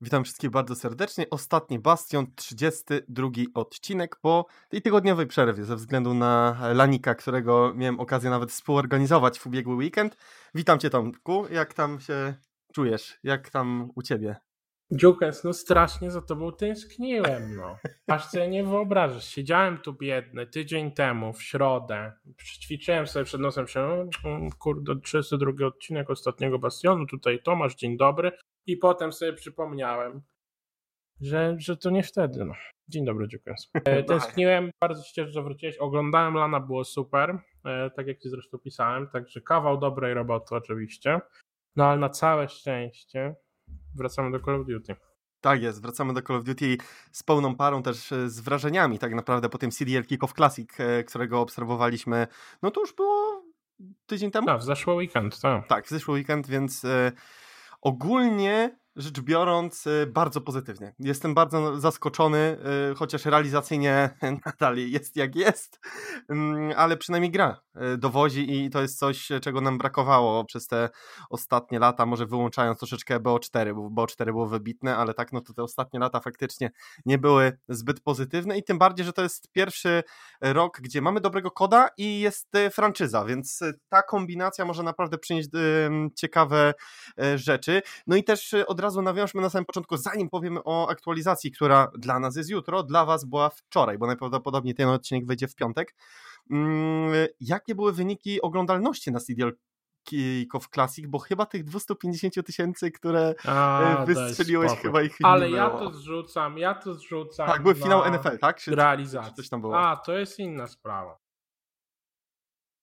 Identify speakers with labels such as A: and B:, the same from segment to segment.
A: Witam wszystkich bardzo serdecznie. Ostatni Bastion, 32 odcinek po tej tygodniowej przerwie ze względu na Lanika, którego miałem okazję nawet współorganizować w ubiegły weekend. Witam Cię Tomku, jak tam się czujesz? Jak tam u Ciebie?
B: Dziukes, no strasznie za tobą tęskniłem, no. Aż sobie nie wyobrażasz. Siedziałem tu biedny tydzień temu, w środę. Ćwiczyłem sobie przed nosem się, mm, kurde, 32 odcinek ostatniego Bastionu. Tutaj Tomasz, dzień dobry. I potem sobie przypomniałem, że, że to nie wtedy, no. Dzień dobry, Dziukes. E, tęskniłem, bardzo się cieszę, że wróciłeś. Oglądałem Lana, było super, e, tak jak ci zresztą pisałem, także kawał dobrej roboty oczywiście. No ale na całe szczęście wracamy do Call of Duty.
A: Tak jest, wracamy do Call of Duty z pełną parą też e, z wrażeniami tak naprawdę po tym CDL Kick of Classic, e, którego obserwowaliśmy, no to już było tydzień temu?
B: Tak, w zeszły weekend, tak.
A: Tak, w zeszły weekend, więc e, ogólnie rzecz biorąc, y, bardzo pozytywnie. Jestem bardzo zaskoczony, y, chociaż realizacyjnie nadal jest jak jest, mm, ale przynajmniej gra y, dowozi i to jest coś, czego nam brakowało przez te ostatnie lata, może wyłączając troszeczkę BO4, bo BO4 było wybitne, ale tak, no to te ostatnie lata faktycznie nie były zbyt pozytywne i tym bardziej, że to jest pierwszy rok, gdzie mamy dobrego koda i jest franczyza, więc ta kombinacja może naprawdę przynieść ciekawe rzeczy. No i też od razu nawiążmy na samym początku, zanim powiemy o aktualizacji, która dla nas jest jutro, dla Was była wczoraj, bo najprawdopodobniej ten odcinek wejdzie w piątek. Mm, jakie były wyniki oglądalności na CDL Kick Classic, bo chyba tych 250 tysięcy, które A, e, wystrzeliłeś, chyba ich
B: Ale ja to zrzucam, ja to zrzucam.
A: Tak, był finał NFL, tak?
B: Czy, realizacji. Coś tam było? A, to jest inna sprawa.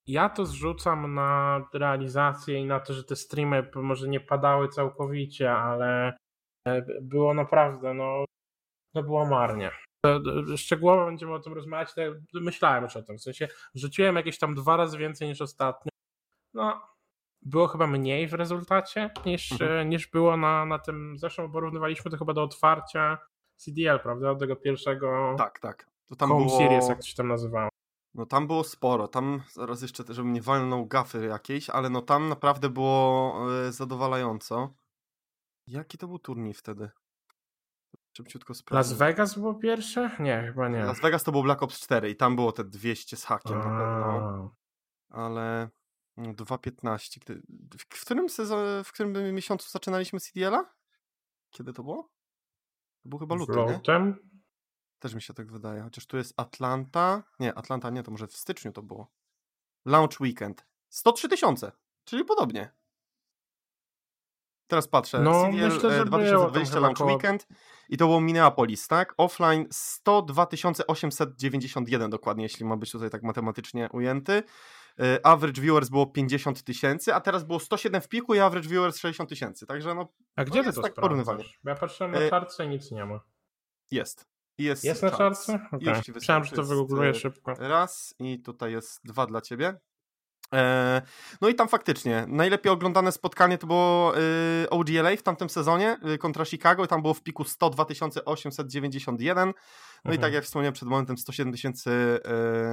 B: Ja to zrzucam na realizację i na to, że te streamy może nie padały całkowicie, ale e, było naprawdę, no, no było marnie. Szczegółowo będziemy o tym rozmawiać, myślałem już o tym, w sensie rzuciłem jakieś tam dwa razy więcej niż ostatnio. No, było chyba mniej w rezultacie niż, mhm. niż było na, na tym, zresztą porównywaliśmy to chyba do otwarcia CDL, prawda, od tego pierwszego
A: tak, tak.
B: To tam Home było... Series, jak to się tam nazywało.
A: No tam było sporo, tam zaraz jeszcze, żebym nie walnął gafy jakiejś, ale no tam naprawdę było e, zadowalająco. Jaki to był turniej wtedy?
B: Szybciutko sprawdzę. Las Vegas było pierwsze? Nie, chyba nie.
A: Las Vegas to był Black Ops 4 i tam było te 200 z hakiem A. na pewno. Ale 2.15. No, w którym sezon, w którym miesiącu zaczynaliśmy CDL-a? Kiedy to było? To był chyba luty,
B: Lutem?
A: Też mi się tak wydaje. Chociaż tu jest Atlanta. Nie, Atlanta nie, to może w styczniu to było. Launch Weekend. 103 tysiące, czyli podobnie. Teraz patrzę.
B: No, CDL myślę, że
A: 2020 Launch koło... Weekend i to było Minneapolis, tak? Offline 102 891 dokładnie, jeśli ma być tutaj tak matematycznie ujęty. E, average viewers było 50 tysięcy, a teraz było 107 w piku i average viewers 60 tysięcy. Także no.
B: A gdzie ty to tak porównywanie? Ja patrzyłem na czarce i nic nie ma.
A: Jest.
B: Jest, jest na czarce? Okay. Myślałem, że to wygoogluję e, szybko.
A: Raz i tutaj jest dwa dla ciebie. E, no i tam faktycznie najlepiej oglądane spotkanie to było e, OGLA w tamtym sezonie kontra Chicago i tam było w piku 102 891 no mhm. i tak jak wspomniałem przed momentem 107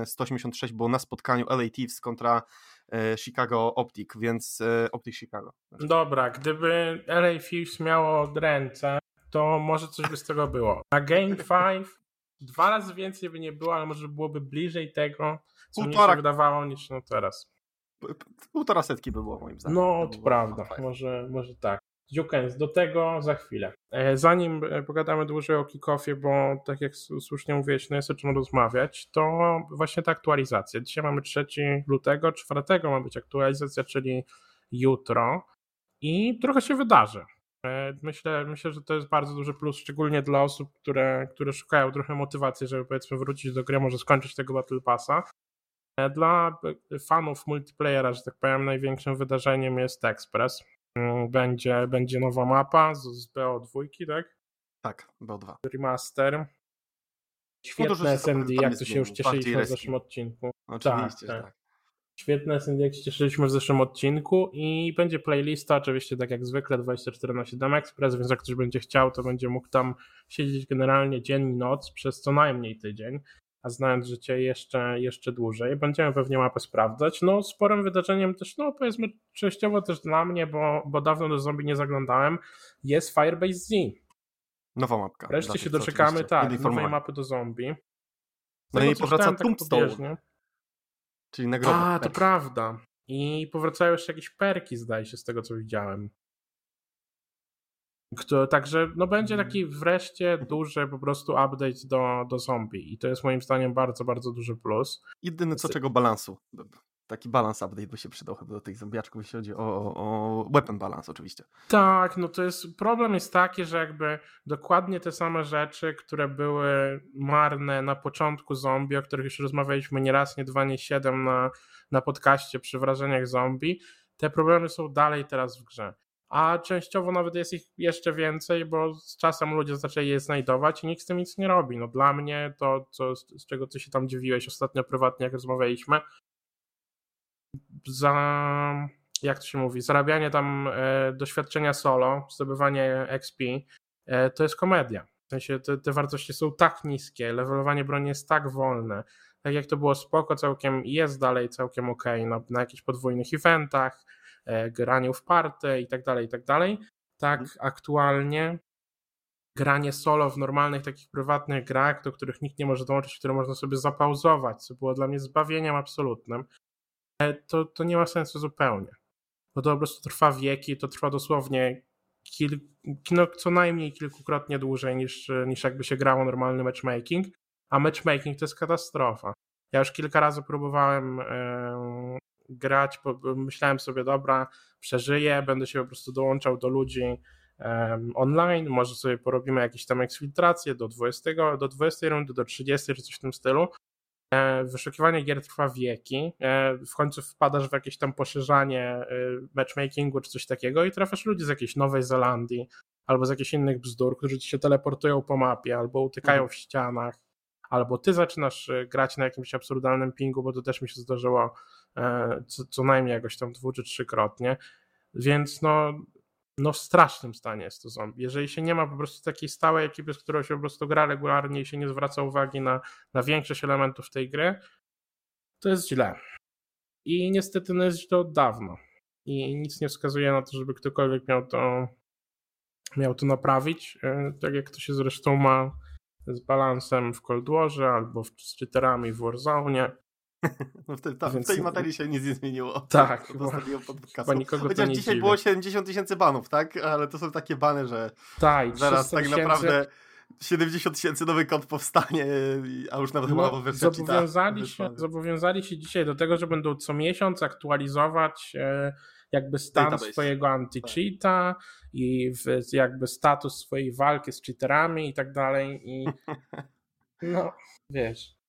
A: 186 było na spotkaniu LA Thieves kontra Chicago Optic, więc Optic Chicago.
B: Dobra, gdyby LA Thieves miało ręce to może coś by z tego było. Na Game 5 dwa razy więcej by nie było, ale może byłoby bliżej tego, co Półtora... mi się wydawało niż no teraz.
A: Półtora setki by było moim zdaniem.
B: No, to, to prawda, może, może tak. Dziukens, do tego za chwilę. E, zanim e, pogadamy dłużej o kickoffie, bo tak jak słusznie mówiłeś, no jest o czym rozmawiać, to właśnie ta aktualizacja. Dzisiaj mamy 3 lutego, 4 ma być aktualizacja, czyli jutro i trochę się wydarzy. E, myślę, myślę, że to jest bardzo duży plus, szczególnie dla osób, które, które szukają trochę motywacji, żeby powiedzmy wrócić do gry, może skończyć tego Battle Passa. E, dla fanów multiplayera, że tak powiem, największym wydarzeniem jest Express. Mm, będzie, będzie nowa mapa z, z BO2, tak?
A: Tak, BO2.
B: Remaster. Świetne no SMD, jak to się już cieszyliśmy w zeszłym odcinku.
A: Oczywiście, tak. tak.
B: Świetne jak się cieszyliśmy w zeszłym odcinku i będzie playlista, oczywiście tak jak zwykle 24 na 7 Express, więc jak ktoś będzie chciał, to będzie mógł tam siedzieć generalnie dzień i noc przez co najmniej tydzień, a znając życie jeszcze, jeszcze dłużej. Będziemy pewnie mapę sprawdzać. No sporym wydarzeniem też, no powiedzmy częściowo też dla mnie, bo, bo dawno do zombie nie zaglądałem, jest Firebase Z.
A: Nowa mapka.
B: Wreszcie się doczekamy, tak, nowej mapy do zombie.
A: No i powraca Tombstone. Czyli nagroda.
B: A, to prawda. I powracają jeszcze jakieś perki, zdaje się, z tego co widziałem. Kto, także no będzie mm. taki wreszcie duży po prostu update do, do zombie i to jest moim zdaniem bardzo, bardzo duży plus.
A: Jedyne co czego balansu. Taki balans update by się przydał chyba do tych zombiaczków, jeśli chodzi o, o, o weapon balance oczywiście.
B: Tak, no to jest, problem jest taki, że jakby dokładnie te same rzeczy, które były marne na początku zombie, o których już rozmawialiśmy nie raz, nie dwa, nie siedem na, na podcaście przy wrażeniach zombie, te problemy są dalej teraz w grze a częściowo nawet jest ich jeszcze więcej, bo z czasem ludzie zaczęli je znajdować i nikt z tym nic nie robi. No dla mnie to, co, z czego ty się tam dziwiłeś ostatnio prywatnie, jak rozmawialiśmy, za, jak to się mówi, zarabianie tam e, doświadczenia solo, zdobywanie XP, e, to jest komedia. W sensie te, te wartości są tak niskie, levelowanie broni jest tak wolne, tak jak to było spoko, całkiem jest dalej całkiem ok na, na jakichś podwójnych eventach, E, graniu w party i tak dalej, i tak dalej. Tak mhm. aktualnie granie solo w normalnych takich prywatnych grach, do których nikt nie może dołączyć, które można sobie zapauzować, co było dla mnie zbawieniem absolutnym, to, to nie ma sensu zupełnie. Bo to po prostu trwa wieki, to trwa dosłownie kil, no, co najmniej kilkukrotnie dłużej niż, niż jakby się grało normalny matchmaking, a matchmaking to jest katastrofa. Ja już kilka razy próbowałem grać, myślałem sobie, dobra, przeżyję, będę się po prostu dołączał do ludzi um, online, może sobie porobimy jakieś tam eksfiltracje do 20, do 20 rundy, do 30 czy coś w tym stylu. E, wyszukiwanie gier trwa wieki, e, w końcu wpadasz w jakieś tam poszerzanie e, matchmakingu czy coś takiego i trafiasz ludzi z jakiejś Nowej Zelandii albo z jakichś innych bzdur, którzy ci się teleportują po mapie albo utykają mhm. w ścianach, albo ty zaczynasz grać na jakimś absurdalnym pingu, bo to też mi się zdarzyło co, co najmniej jakoś tam dwu czy trzykrotnie, więc no, no w strasznym stanie jest to zombie. Jeżeli się nie ma po prostu takiej stałej ekipy, z którą się po prostu gra regularnie i się nie zwraca uwagi na, na większość elementów tej gry, to jest źle. I niestety no jest źle od dawna. I nic nie wskazuje na to, żeby ktokolwiek miał to, miał to naprawić. E, tak jak to się zresztą ma z balansem w Cold Warze albo z cheaterami w Warzone.
A: No w, te, ta, Więc... w tej materii się nic nie zmieniło.
B: Tak.
A: Bo nikogo Chociaż dzisiaj dziwi. było 70 tysięcy banów, tak? Ale to są takie bany, że
B: tak,
A: zaraz tak naprawdę 70 tysięcy nowy kod powstanie, a już nawet no, chyba wersja
B: zobowiązali się, zobowiązali się dzisiaj do tego, że będą co miesiąc aktualizować e, jakby stan Database. swojego anti-cheata tak. i w, jakby status swojej walki z cheaterami i tak dalej i no, wiesz.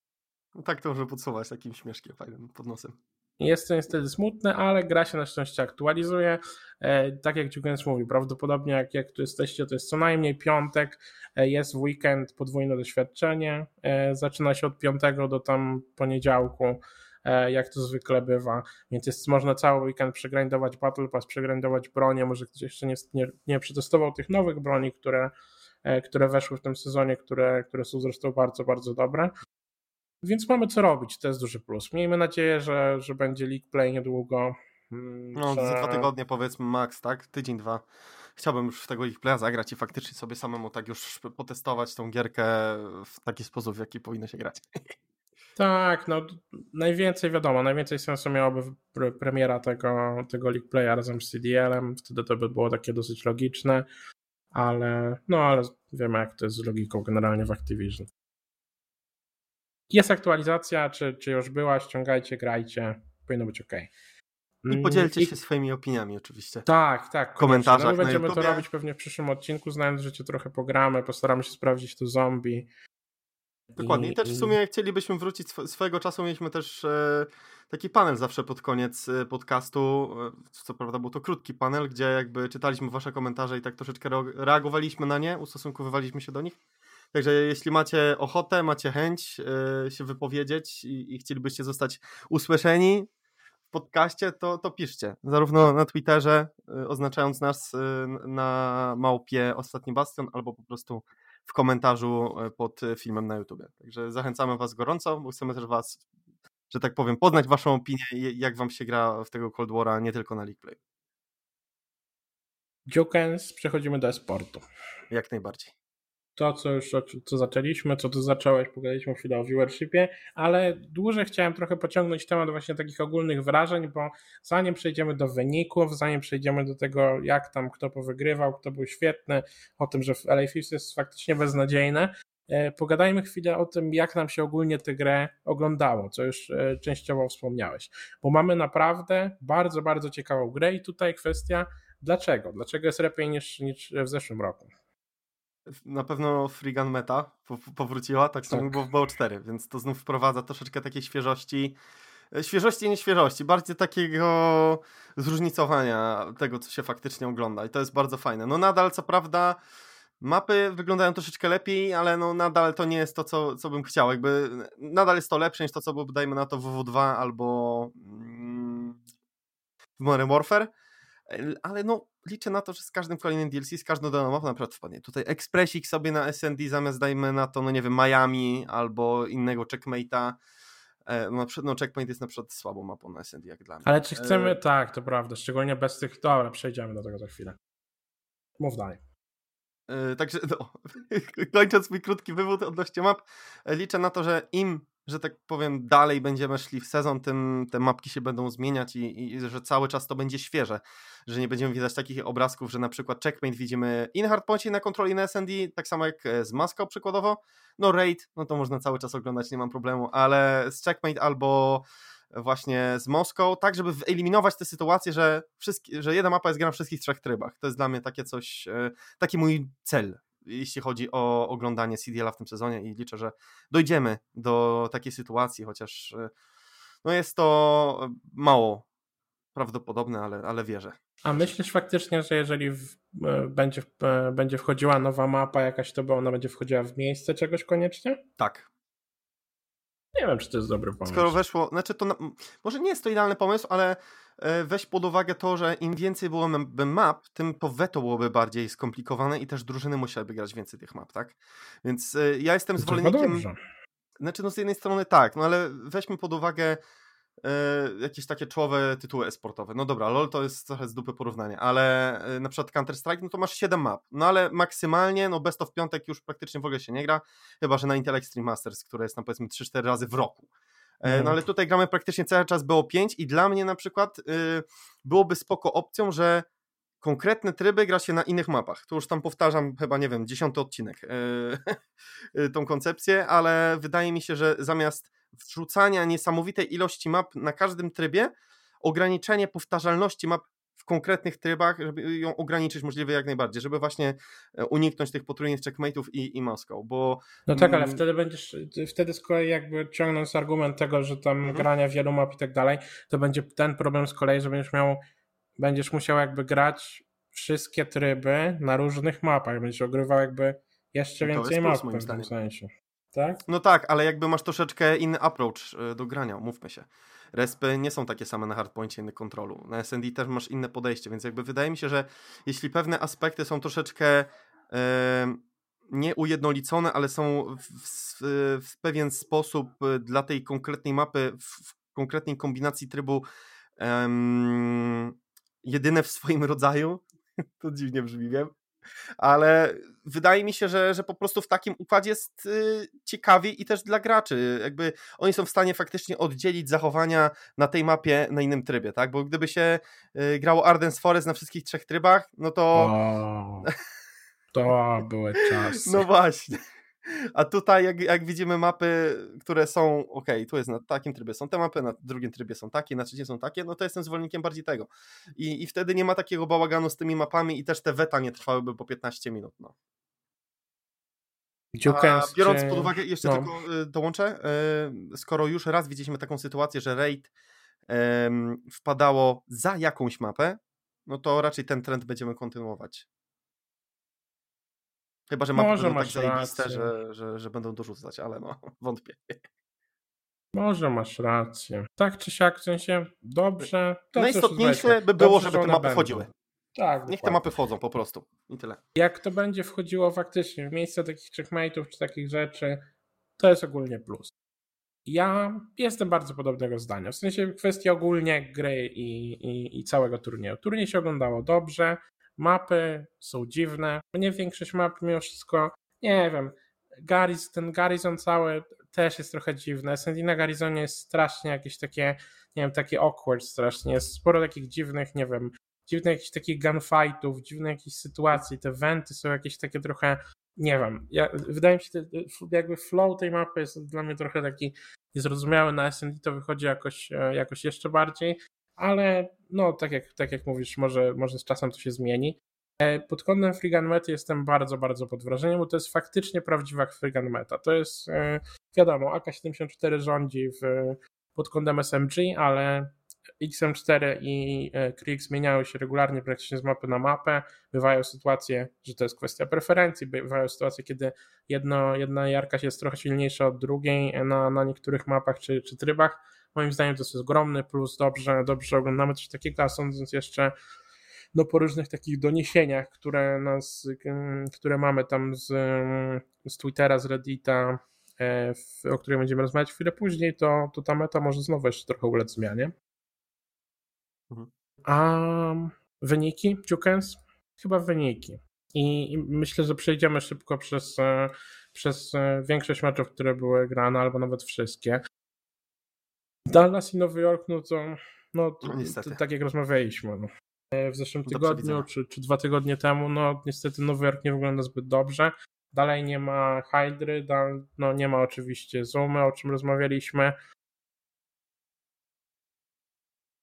A: No tak to może podsumować takim śmieszkiem fajnym pod nosem.
B: Jest to niestety smutne, ale gra się na szczęście aktualizuje. E, tak jak Dziugens mówi, prawdopodobnie jak, jak tu jesteście, to jest co najmniej piątek, e, jest w weekend podwójne doświadczenie. E, zaczyna się od piątego do tam poniedziałku, e, jak to zwykle bywa. Więc jest można cały weekend przegrindować Battle Pass, przegrindować bronię. Może ktoś jeszcze nie, nie, nie przetestował tych nowych broni, które, e, które weszły w tym sezonie, które, które są zresztą bardzo, bardzo dobre. Więc mamy co robić, to jest duży plus. Miejmy nadzieję, że, że będzie League Play niedługo.
A: Mm, no, że... za dwa tygodnie powiedzmy max, tak? Tydzień, dwa. Chciałbym już w tego League Playa zagrać i faktycznie sobie samemu tak już potestować tą gierkę w taki sposób, w jaki powinno się grać.
B: Tak, no najwięcej wiadomo, najwięcej sensu miałoby premiera tego, tego League Playa razem z CDL-em, wtedy to by było takie dosyć logiczne, ale no ale wiemy jak to jest z logiką generalnie w Activision. Jest aktualizacja, czy, czy już była, ściągajcie, grajcie, powinno być ok.
A: I podzielcie mm, I... się swoimi opiniami oczywiście.
B: Tak, tak. W komentarzach no, my będziemy to robić pewnie w przyszłym odcinku, znając, że cię trochę pogramy, postaramy się sprawdzić to zombie.
A: Dokładnie. I, I też w sumie chcielibyśmy wrócić, swojego czasu mieliśmy też e, taki panel zawsze pod koniec e, podcastu. E, co prawda był to krótki panel, gdzie jakby czytaliśmy wasze komentarze i tak troszeczkę reagowaliśmy na nie, ustosunkowywaliśmy się do nich. Także jeśli macie ochotę, macie chęć yy, się wypowiedzieć i, i, chcielibyście zostać usłyszeni w podcaście, to, to piszcie. Zarówno na Twitterze, yy, oznaczając nas yy, na małpie Ostatni Bastion, albo po prostu w komentarzu pod filmem na YouTube. Także zachęcamy Was gorąco, bo chcemy też Was, że tak powiem, poznać Waszą opinię, jak Wam się gra w tego Cold War'a, nie tylko na League Play.
B: Jokens, przechodzimy do esportu.
A: Jak najbardziej.
B: To, co już co zaczęliśmy, co tu zacząłeś, pogadaliśmy chwilę o viewershipie, ale dłużej chciałem trochę pociągnąć temat właśnie takich ogólnych wrażeń, bo zanim przejdziemy do wyników, zanim przejdziemy do tego, jak tam kto powygrywał, kto był świetny, o tym, że LA Fifth jest faktycznie beznadziejne, e, pogadajmy chwilę o tym, jak nam się ogólnie tę grę oglądało, co już e, częściowo wspomniałeś, bo mamy naprawdę bardzo, bardzo ciekawą grę i tutaj kwestia dlaczego, dlaczego jest lepiej niż, niż w zeszłym roku
A: na pewno Frigan Meta powróciła, tak samo tak. było w BO4, więc to znów wprowadza troszeczkę takiej świeżości. E, świeżości, nie świeżości, bardziej takiego zróżnicowania tego, co się faktycznie ogląda i to jest bardzo fajne. No nadal, co prawda, mapy wyglądają troszeczkę lepiej, ale no nadal to nie jest to, co, co bym chciał. Jakby nadal jest to lepsze niż to, co było, dajmy na to w WW2 albo mm, w Modern Warfare, ale no liczę na to, że z każdym kolejnym DLC, z każdą daną mapą na przykład wpadnie tutaj ekspresik sobie na SND zamiast dajmy na to, no nie wiem, Miami albo innego checkmate'a. E, no, no checkmate jest na przykład słabą mapą na SND jak dla mnie.
B: Ale czy chcemy, e... tak, to prawda, szczególnie bez tych, dobra, przejdziemy do tego za chwilę. Mów dalej.
A: E, także no, kończąc mój krótki wywód odnośnie map, e, liczę na to, że im że tak powiem, dalej będziemy szli w sezon, tym te mapki się będą zmieniać i, i, że cały czas to będzie świeże, że nie będziemy widać takich obrazków, że na przykład checkmate widzimy in hardpoincie na kontroli na SND, tak samo jak e, z Maską przykładowo, no raid, no to można cały czas oglądać, nie mam problemu, ale z checkmate albo właśnie z Moską, tak żeby wyeliminować tę sytuację, że, wszystkie, że jedna mapa jest grana w wszystkich trzech trybach. To jest dla mnie takie coś, e, taki mój cel jeśli chodzi o oglądanie CDL-a w tym sezonie i liczę, że dojdziemy do takiej sytuacji, chociaż e, no jest to mało prawdopodobne, ale, ale wierzę.
B: A myślisz faktycznie, że jeżeli w, e, będzie, e, będzie wchodziła nowa mapa jakaś, to ona będzie wchodziła w miejsce czegoś koniecznie?
A: Tak.
B: Nie wiem, czy to jest dobry pomysł.
A: Skoro weszło, znaczy to, może nie jest to idealny pomysł, ale weź pod uwagę to, że im więcej byłoby map, tym to weto byłoby bardziej skomplikowane i też drużyny musiałyby grać więcej tych map, tak? Więc e, ja jestem zwolennikiem... Znaczy, no z jednej strony tak, no ale weźmy pod uwagę e, jakieś takie czołowe tytuły esportowe. No dobra, LoL to jest trochę z dupy porównanie, ale e, na przykład Counter-Strike, no to masz 7 map. No ale maksymalnie, no best of piątek już praktycznie w ogóle się nie gra, chyba że na Intel Extreme Masters, które jest tam powiedzmy 3-4 razy w roku. E, no ale tutaj gramy praktycznie cały czas BO5 i dla mnie na przykład y, byłoby spoko opcją, że konkretne tryby gra się na innych mapach. Tu już tam powtarzam chyba, nie wiem, dziesiąty odcinek yy, tą koncepcję, ale wydaje mi się, że zamiast wrzucania niesamowitej ilości map na każdym trybie, ograniczenie powtarzalności map w konkretnych trybach, żeby ją ograniczyć możliwie jak najbardziej, żeby właśnie e, uniknąć tych potrójnych checkmate'ów i, i Moskał, bo...
B: No tak, ale mm, wtedy będziesz, wtedy z kolei jakby ciągnąc argument tego, że tam mhm. grania wielu map i tak dalej, to będzie ten problem z kolei, że będziesz miał, będziesz musiał jakby grać wszystkie tryby na różnych mapach, będziesz ogrywał jakby jeszcze więcej map w tym sensie. Tak?
A: No tak, ale jakby masz troszeczkę inny approach e, do grania, mówmy się respy nie są takie same na hardpoincie, inny kontrolu. Na SND też masz inne podejście, więc jakby wydaje mi się, że jeśli pewne aspekty są troszeczkę e, nieujednolicone, ale są w, w, w, pewien sposób dla tej konkretnej mapy, w, w konkretnej kombinacji trybu jedyne w swoim rodzaju, to dziwnie brzmi, wiem, ale wydaje mi się, że, że po prostu w takim układzie jest y, ciekawiej i też dla graczy. Jakby oni są w stanie faktycznie oddzielić zachowania na tej mapie na innym trybie, tak? Bo gdyby się y, grało Ardens Forest na wszystkich trzech trybach, no to.
B: O, to były czasy.
A: No właśnie. A tutaj, jak, jak widzimy mapy, które są, ok, tu jest na takim trybie są te mapy, na drugim trybie są takie, na trzecim są takie, no to jestem zwolennikiem bardziej tego. I, i wtedy nie ma takiego bałaganu z tymi mapami i też te weta nie trwałyby po 15 minut. No. A biorąc pod uwagę, jeszcze no. tylko y, dołączę, y, skoro już raz widzieliśmy taką sytuację, że raid wpadało za jakąś mapę, no to raczej ten trend będziemy kontynuować. Chyba, że mapy będą tak zajebiste, że, że, że będą dorzucać, ale no, wątpię.
B: Może masz rację. Tak czy siak, w sensie dobrze.
A: Najistotniejsze by było, dobrze, żeby te mapy będą. wchodziły.
B: Tak,
A: Niech dokładnie. te mapy wchodzą po prostu. I tyle.
B: Jak to będzie wchodziło faktycznie w miejsce takich checkmate'ów czy takich rzeczy, to jest ogólnie plus. Ja jestem bardzo podobnego zdania. W sensie kwestii ogólnie gry i, i, i całego turnieju. Turniej się oglądało dobrze. Mapy są dziwne. Mnie większość map mimo wszystko nie wiem, Garis, ten Garrison cały też jest trochę dziwny. SND na Garrisonie jest strasznie jakieś takie, nie wiem, takie awkward strasznie. Jest sporo takich dziwnych, nie wiem, dziwnych jakichś takich gunfightów, dziwnych jakichś sytuacji. Te wenty są jakieś takie trochę, nie wiem, ja, wydaje mi się, że jakby flow tej mapy jest dla mnie trochę taki niezrozumiały. Na SND to wychodzi jakoś, e, jakoś jeszcze bardziej, ale no, tak jak, tak jak mówisz, może, może z czasem to się zmieni. E, pod kątem Frigan Mety jestem bardzo, bardzo pod wrażeniem, bo to jest faktycznie prawdziwa Frigan Meta. To jest, e, wiadomo, AK-74 rządzi w, pod kątem SMG, ale XM4 i Krieg zmieniają się regularnie praktycznie z mapy na mapę. Bywają sytuacje, że to jest kwestia preferencji, bywają sytuacje, kiedy jedno, jedna jarka jest trochę silniejsza od drugiej na, na niektórych mapach czy, czy trybach. Moim zdaniem to jest ogromny plus, dobrze, dobrze oglądamy coś takiego, a sądząc jeszcze no, po różnych takich doniesieniach, które nas, które mamy tam z, z Twittera, z Reddita, e, o której będziemy rozmawiać chwilę później, to, to ta meta może znowu jeszcze trochę ulec zmianie. Mhm. A wyniki, Jukens? Chyba wyniki. I, I, myślę, że przejdziemy szybko przez, e, przez e, większość meczów, które były grane, albo nawet wszystkie. Dallas i Nowy Jork, no to, no, no to, tak jak rozmawialiśmy, no. E, w zeszłym tygodniu, czy, czy dwa tygodnie temu, no niestety Nowy Jork nie wygląda zbyt dobrze. Dalej nie ma Hydry, no nie ma oczywiście Zoomy, o czym rozmawialiśmy.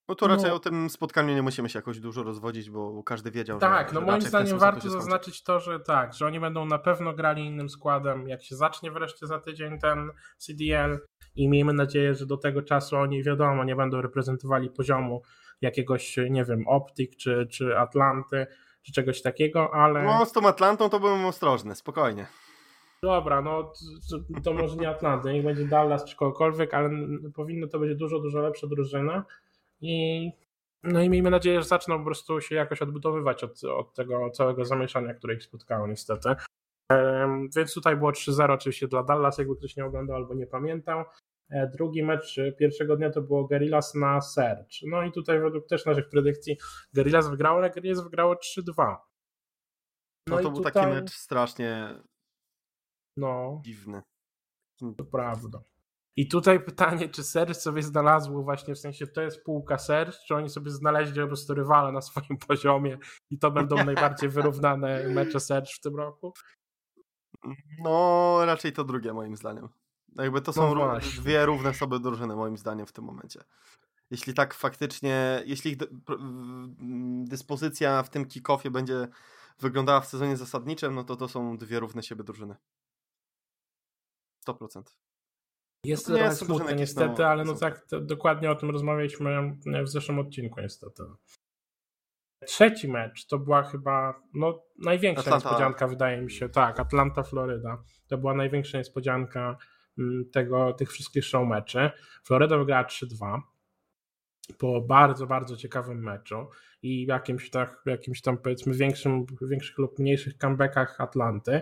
A: No to raczej no. o tym spotkaniu nie musimy się jakoś dużo rozwodzić, bo każdy wiedział,
B: tak, że.
A: Tak,
B: no moim zdaniem warto to zaznaczyć to, że tak, że oni będą na pewno grali innym składem, jak się zacznie wreszcie za tydzień ten CDL i miejmy nadzieję, że do tego czasu oni wiadomo, nie będą reprezentowali poziomu jakiegoś, nie wiem, Optik czy, czy Atlanty, czy czegoś takiego, ale...
A: No z tą Atlantą to byłem ostrożny, spokojnie.
B: Dobra, no to, to może nie Atlanty, niech będzie Dallas czy kogokolwiek, ale powinno to być dużo, dużo lepsza drużyna i no i miejmy nadzieję, że zaczną po prostu się jakoś odbudowywać od, od tego całego zamieszania, które ich spotkało niestety. Więc tutaj było 3-0 oczywiście dla Dallas, jakby ktoś nie oglądał albo nie pamiętał. E, drugi mecz e, pierwszego dnia to było Gerillas na Search. No i tutaj według też naszych predykcji Gerillas wygrało, ale Gerillas wygrało 3-2.
A: No, no to był tutaj... taki mecz strasznie no, dziwny.
B: To prawda. I tutaj pytanie, czy Serge sobie znalazło właśnie, w sensie to jest półka Serge, czy oni sobie znaleźli po prostu rywala na swoim poziomie i to będą najbardziej wyrównane mecze Serge w tym roku?
A: No, raczej to drugie moim zdaniem. Jakby to są no dwie równe sobie drużyny moim zdaniem w tym momencie. Jeśli tak faktycznie, jeśli ich dyspozycja w tym kickoffie będzie wyglądała w sezonie zasadniczym, no to to są dwie równe siebie drużyny. 100%.
B: Jest to trochę smutne niestety, ale no tak, dokładnie o tym rozmawialiśmy w zeszłym odcinku niestety. Trzeci mecz to była chyba no, największa Atlanta. niespodzianka, wydaje mi się. Tak, Atlanta, Floryda. To była największa niespodzianka mm, tego, tych wszystkich show meczy. Floryda wygrała 3-2 po bardzo, bardzo ciekawym meczu i jakimś, tak, jakimś tam powiedzmy większym, większych lub mniejszych comebackach Atlanty.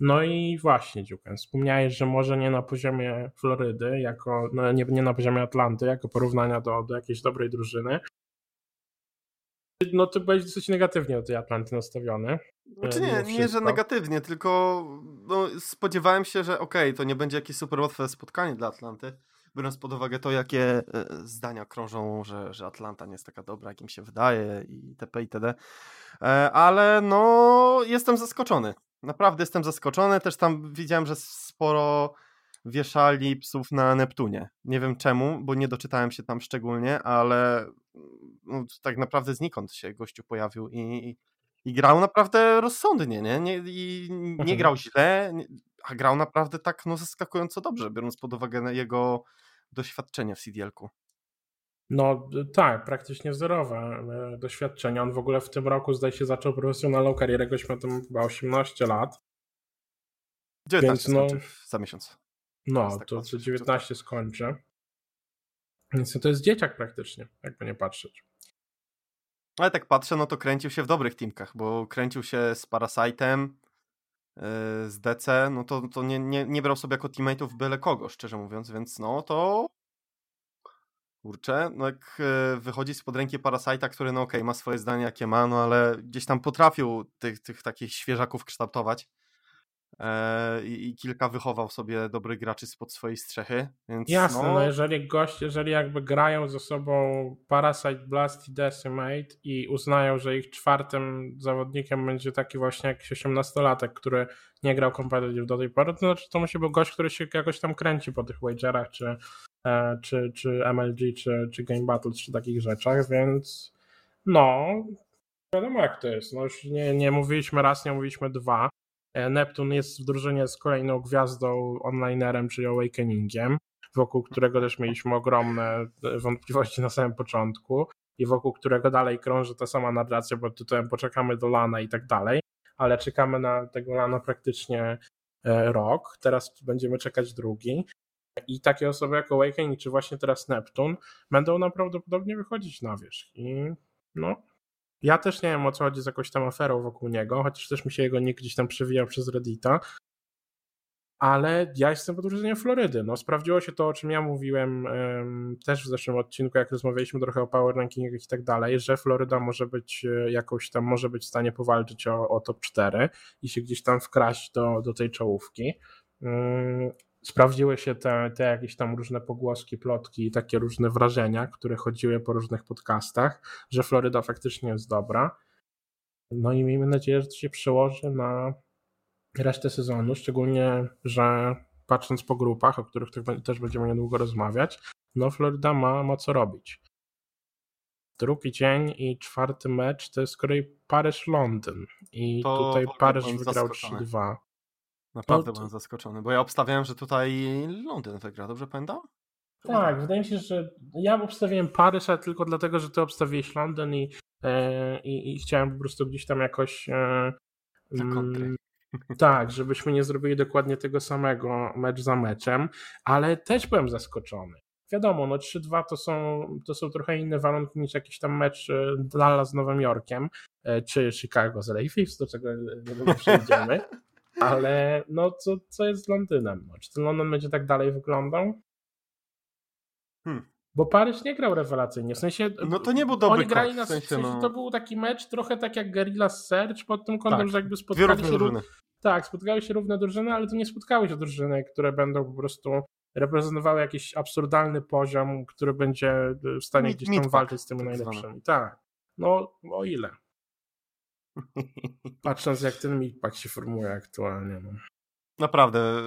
B: No i właśnie, Dziuken, wspomniałeś, że może nie na poziomie Florydy, jako, no nie, nie na poziomie Atlanty, jako porównania do, do jakiejś dobrej drużyny. No ty byłeś dosyć negatywnie do tej Atlanty nastawiony.
A: Znaczy nie, nie, że negatywnie, tylko no, spodziewałem się, że okej, okay, to nie będzie jakieś super łatwe spotkanie dla Atlanty, biorąc pod uwagę to, jakie e, zdania krążą, że, że Atlanta nie jest taka dobra, jak im się wydaje i itp. itd. E, ale no, jestem zaskoczony. Naprawdę jestem zaskoczony. Też tam widziałem, że sporo wieszali psów na Neptunie. Nie wiem czemu, bo nie doczytałem się tam szczególnie, ale no, tak naprawdę znikąd się gościu pojawił i, i grał naprawdę rozsądnie, nie? nie I nie mhm. grał źle, a grał naprawdę tak no, zaskakująco dobrze, biorąc pod uwagę jego doświadczenie w CDL-ku.
B: No tak, praktycznie zerowe e, doświadczenie. On w ogóle w tym roku zdaje się zaczął profesjonalną karierę, goś ma tam chyba 18 lat.
A: 19 Więc, no, za miesiąc.
B: No, tak to, to 19 skończy. Więc to jest dzieciak praktycznie, jakby nie patrzeć.
A: Ale tak patrzę, no to kręcił się w dobrych teamkach, bo kręcił się z Parasite'em, yy, z DC, no to, to nie, nie, nie brał sobie jako teammateów byle kogo, szczerze mówiąc, więc no to kurczę, no jak e, wychodzi spod ręki Parasite'a, który no okej, okay, ma swoje zdanie jakie ma, no ale gdzieś tam potrafił tych, tych takich świeżaków kształtować. e, i, kilka wychował sobie dobrych graczy spod swojej strzechy. Więc
B: Jasne,
A: no...
B: no jeżeli goście, jeżeli jakby grają ze sobą Parasite Blast i Decimate i uznają, że ich czwartym zawodnikiem będzie taki właśnie jakiś 18-latek, który nie grał competitive do tej pory, to znaczy to musi być gość, który się jakoś tam kręci po tych wagerach, czy, czy, czy MLG, czy, czy Game Battles, czy takich rzeczach, więc no, wiadomo jak to jest. No już nie, nie mówiliśmy raz, nie mówiliśmy dwa. E, Neptun jest w drużynie z kolejną gwiazdą onlinerem, czyli Awakeningiem, wokół którego też mieliśmy ogromne e, wątpliwości na samym początku i wokół którego dalej krąży ta sama narracja pod tytułem poczekamy do lana i tak dalej, ale czekamy na tego lana praktycznie e, rok, teraz będziemy czekać drugi i takie osoby jak Awakening czy właśnie teraz Neptun będą nam prawdopodobnie wychodzić na wierzch i no ja też nie wiem o co chodzi z jakąś tam aferą wokół niego, chociaż też mi się jego nick gdzieś tam przewijał przez Reddita. Ale ja jestem pod wrażeniem Florydy. No, sprawdziło się to, o czym ja mówiłem um, też w zeszłym odcinku, jak rozmawialiśmy trochę o power rankingach i tak dalej, że Floryda może być e, jakoś tam, może być w stanie powalczyć o, o top 4 i się gdzieś tam wkraść do, do tej czołówki. Um, sprawdziły się te, te jakieś tam różne pogłoski, plotki i takie różne wrażenia, które chodziły po różnych podcastach, że Floryda faktycznie jest dobra. No i miejmy nadzieję, że to się przełoży na resztę sezonu, szczególnie, że patrząc po grupach, o których też będziemy niedługo rozmawiać, no Floryda ma, ma co robić. Drugi dzień i czwarty mecz to jest z kolei Paryż-Londyn i to tutaj Paryż wygrał 3-2.
A: Naprawdę no, byłem zaskoczony, bo ja obstawiałem, że tutaj Londyn wygra, dobrze pamiętam?
B: Tak, wydaje mi się, że ja obstawiłem Paryż, ale tylko dlatego, że ty obstawiłeś Londyn i, e, i, i chciałem po prostu gdzieś tam jakoś e,
A: mm,
B: tak, żebyśmy nie zrobili dokładnie tego samego mecz za meczem, ale też byłem zaskoczony. Wiadomo, no 3-2 to są, to są trochę inne warunki niż jakiś tam mecz e, Dallas z Nowym Jorkiem, czy Chicago z Fifth, do czego nie przejdziemy. Ale no co, co jest z Londynem? No, czy ten Londyn będzie tak dalej wyglądał? Hmm. Bo Paryż nie grał rewelacyjnie. W sensie.
A: No to nie był dobry
B: Oni grali na
A: w sensie, no...
B: To był taki mecz trochę tak jak Guerrilla Search pod tym kątem, tak. że jakby spotkali się. Równe. Tak, spotkały się równe drużyny, ale to nie spotkały się drużyny, które będą po prostu reprezentowały jakiś absurdalny poziom, który będzie w stanie Mid, gdzieś tam walczyć z tymi tak najlepszymi. Tak. No, o ile. Patrząc jak ten midpack się formuje aktualnie. No.
A: Naprawdę.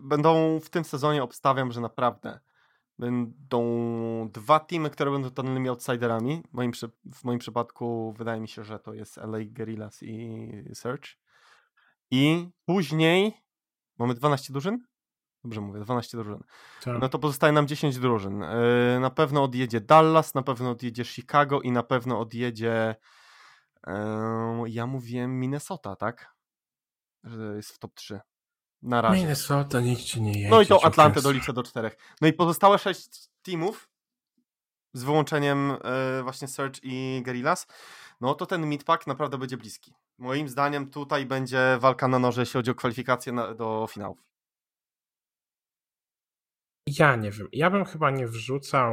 A: Będą w tym sezonie, obstawiam, że naprawdę będą dwa teamy, które będą totalnymi outsiderami. W moim, w moim przypadku wydaje mi się, że to jest LA Guerrillas i Search. I później mamy 12 drużyn? Dobrze mówię, 12 drużyn. Tak. No to pozostaje nam 10 drużyn. Yy, na pewno odjedzie Dallas, na pewno odjedzie Chicago i na pewno odjedzie ja mówiłem Minnesota, tak? Że jest w top 3. Na razie.
B: Minnesota nikt ci nie jedzie.
A: No i to Atlantę doliczę do czterech. No i pozostałe sześć teamów z wyłączeniem e, właśnie Search i Guerrillas, no to ten midpack naprawdę będzie bliski. Moim zdaniem tutaj będzie walka na noże, jeśli chodzi o kwalifikację na, do finałów.
B: Ja nie wiem. Ja bym chyba nie wrzucał.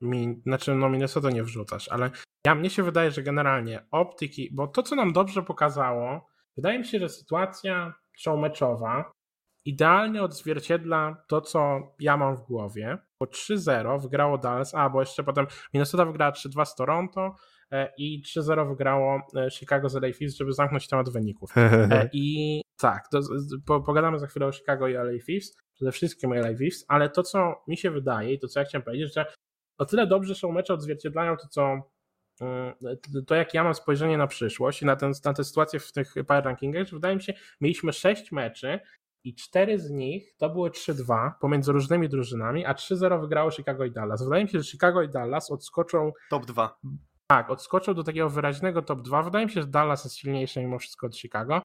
B: Mi, znaczy, no Minnesota nie wrzucasz, ale ja mnie się wydaje, że generalnie optyki, bo to, co nam dobrze pokazało, wydaje mi się, że sytuacja showmeczowa idealnie odzwierciedla to, co ja mam w głowie, bo 3-0 wygrało Dallas, a bo jeszcze potem Minnesota wygrała 3-2 z Toronto e, i 3-0 wygrało e, Chicago z LA Fifth, żeby zamknąć temat wyników. E, I tak, to, po, pogadamy za chwilę o Chicago i LA Fifth, przede wszystkim LA Fifth, ale to, co mi się wydaje i to, co ja chciałem powiedzieć, że o tyle dobrze są mecze odzwierciedlają to, co Y, to jak ja mam spojrzenie na przyszłość i na, ten, na tę sytuację w tych power rankingach, że wydaje mi się, mieliśmy 6 meczy i 4 z nich to były 3-2 pomiędzy różnymi drużynami, a 3-0 wygrało Chicago i Dallas. Wydaje mi się, że Chicago i Dallas odskoczą.
A: Top 2.
B: Tak, odskoczą do takiego wyraźnego top 2. Wydaje mi się, że Dallas jest silniejszy mimo wszystko od Chicago,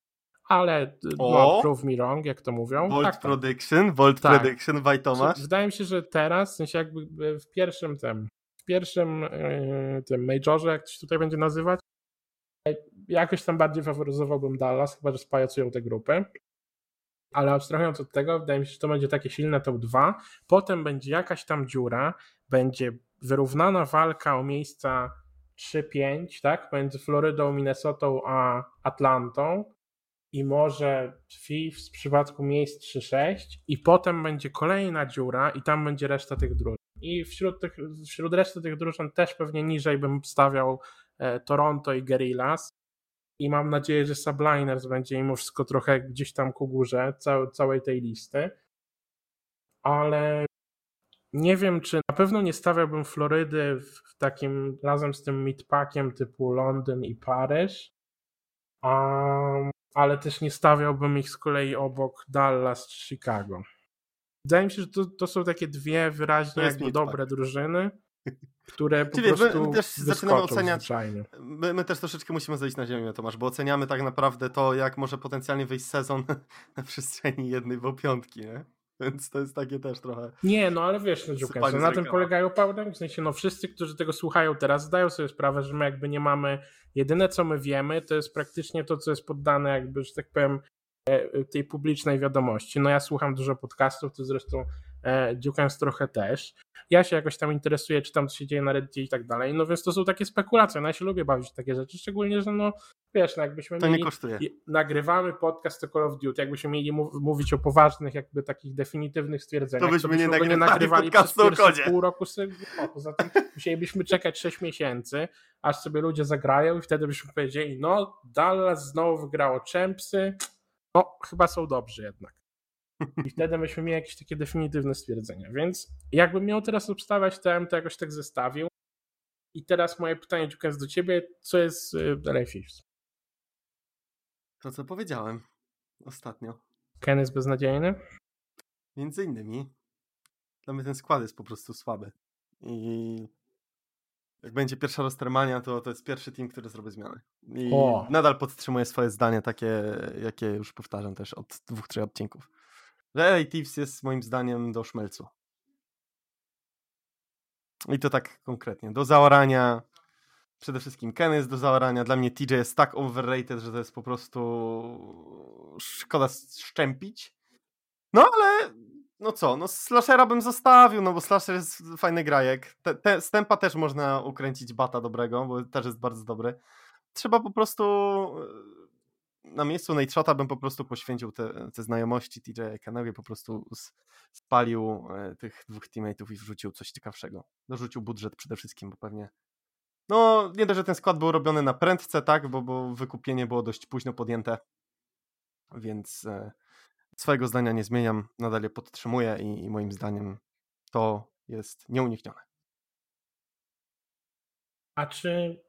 B: ale y, no, prove me wrong, jak to mówią.
A: Bold
B: tak,
A: prediction, bold tak. prediction, Wajtomasz.
B: Wydaje mi się, że teraz, w sensie jakby w pierwszym tym w pierwszym e, tym majorze, jak to się tutaj będzie nazywać, jakoś tam bardziej faworyzowałbym Dallas, chyba że spajacują te grupy. Ale abstrahując od tego, wydaje mi się, że to będzie takie silne top 2. Potem będzie jakaś tam dziura, będzie wyrównana walka o miejsca 3-5, tak? Między Florydą, Minnesotą a Atlantą. I może w przypadku miejsc 3-6 i potem będzie kolejna dziura i tam będzie reszta tych drużyn. I wśród, tych, wśród reszty tych drużyn też pewnie niżej bym stawiał e, Toronto i Guerrillas i mam nadzieję, że Subliners będzie mimo wszystko trochę gdzieś tam ku górze cał, całej tej listy. Ale nie wiem, czy na pewno nie stawiałbym Florydy w takim razem z tym midpackiem typu Londyn i Paryż. Um, ale też nie stawiałbym ich z kolei obok Dallas czy Chicago. Wydaje mi się, że to, to są takie dwie wyraźnie jakby dobre drużyny, które po Czyli prostu my też zaczynamy oceniać.
A: My, my, też troszeczkę musimy zejść na ziemię, Tomasz, bo oceniamy tak naprawdę to, jak może potencjalnie wyjść sezon na przestrzeni jednej bo piątki, nie? Więc to jest takie też trochę.
B: Nie, no ale wiesz, no Dziukę, na tym polegają powerrank. W sensie, no wszyscy, którzy tego słuchają teraz, zdają sobie sprawę, że my jakby nie mamy. Jedyne, co my wiemy, to jest praktycznie to, co jest poddane, jakby, że tak powiem, e, tej publicznej wiadomości. No ja słucham dużo podcastów, to zresztą e, Dziukens trochę też. Ja się jakoś tam interesuję, czy tam co się dzieje na Reddicie i tak dalej. No więc to są takie spekulacje. No ja się lubię bawić w takie rzeczy, szczególnie, że no wiesz, no jakbyśmy
A: to
B: mieli,
A: nagrywamy
B: podcast o Call of Duty, jakbyśmy mieli mówić o poważnych, jakby takich definitywnych stwierdzeniach,
A: to byśmy,
B: to
A: byśmy nie, nie nagrywali przez pierwsze
B: pół roku poza tym musielibyśmy czekać 6 miesięcy, aż sobie ludzie zagrają i wtedy byśmy powiedzieli, no Dallas znowu wygrało Champsy, no chyba są dobrzy jednak. I wtedy byśmy mieli jakieś takie definitywne stwierdzenia. Więc jakbym miał teraz obstawiać, to ja bym to jakoś tak zestawił. I teraz moje pytanie, Dziukens, do ciebie, co jest LA Fifth?
A: To, co powiedziałem ostatnio.
B: Ken jest beznadziejny?
A: Między innymi. Dla mnie ten skład jest po prostu słaby. I jak będzie pierwsza Rostermania, to to jest pierwszy team, który zrobi zmiany. I o. nadal podtrzymuję swoje zdanie, takie, jakie już powtarzam też od dwóch, trzech odcinków. Że LA Thieves jest moim zdaniem do szmelcu. I to tak konkretnie. Do zaorania, przede wszystkim Ken jest do zaorania. Dla mnie TJ jest tak overrated, że to jest po prostu szkoda szczępić. No ale no co, no slashera bym zostawił, no bo slasher jest fajny grajek. Te, te, Stępa też można ukręcić bata dobrego, bo też jest bardzo dobry. Trzeba po prostu na miejscu Nate Shota bym po prostu poświęcił te, te znajomości TJ Kenowi, po prostu spalił e, tych dwóch teammateów i wrzucił coś ciekawszego. Dorzucił budżet przede wszystkim, bo pewnie no, nie dość, że ten skład był robiony na prędce, tak, bo, bo wykupienie było dość późno podjęte, więc e, swojego zdania nie zmieniam, nadal je podtrzymuję i, i moim zdaniem to jest nieuniknione.
B: A czy.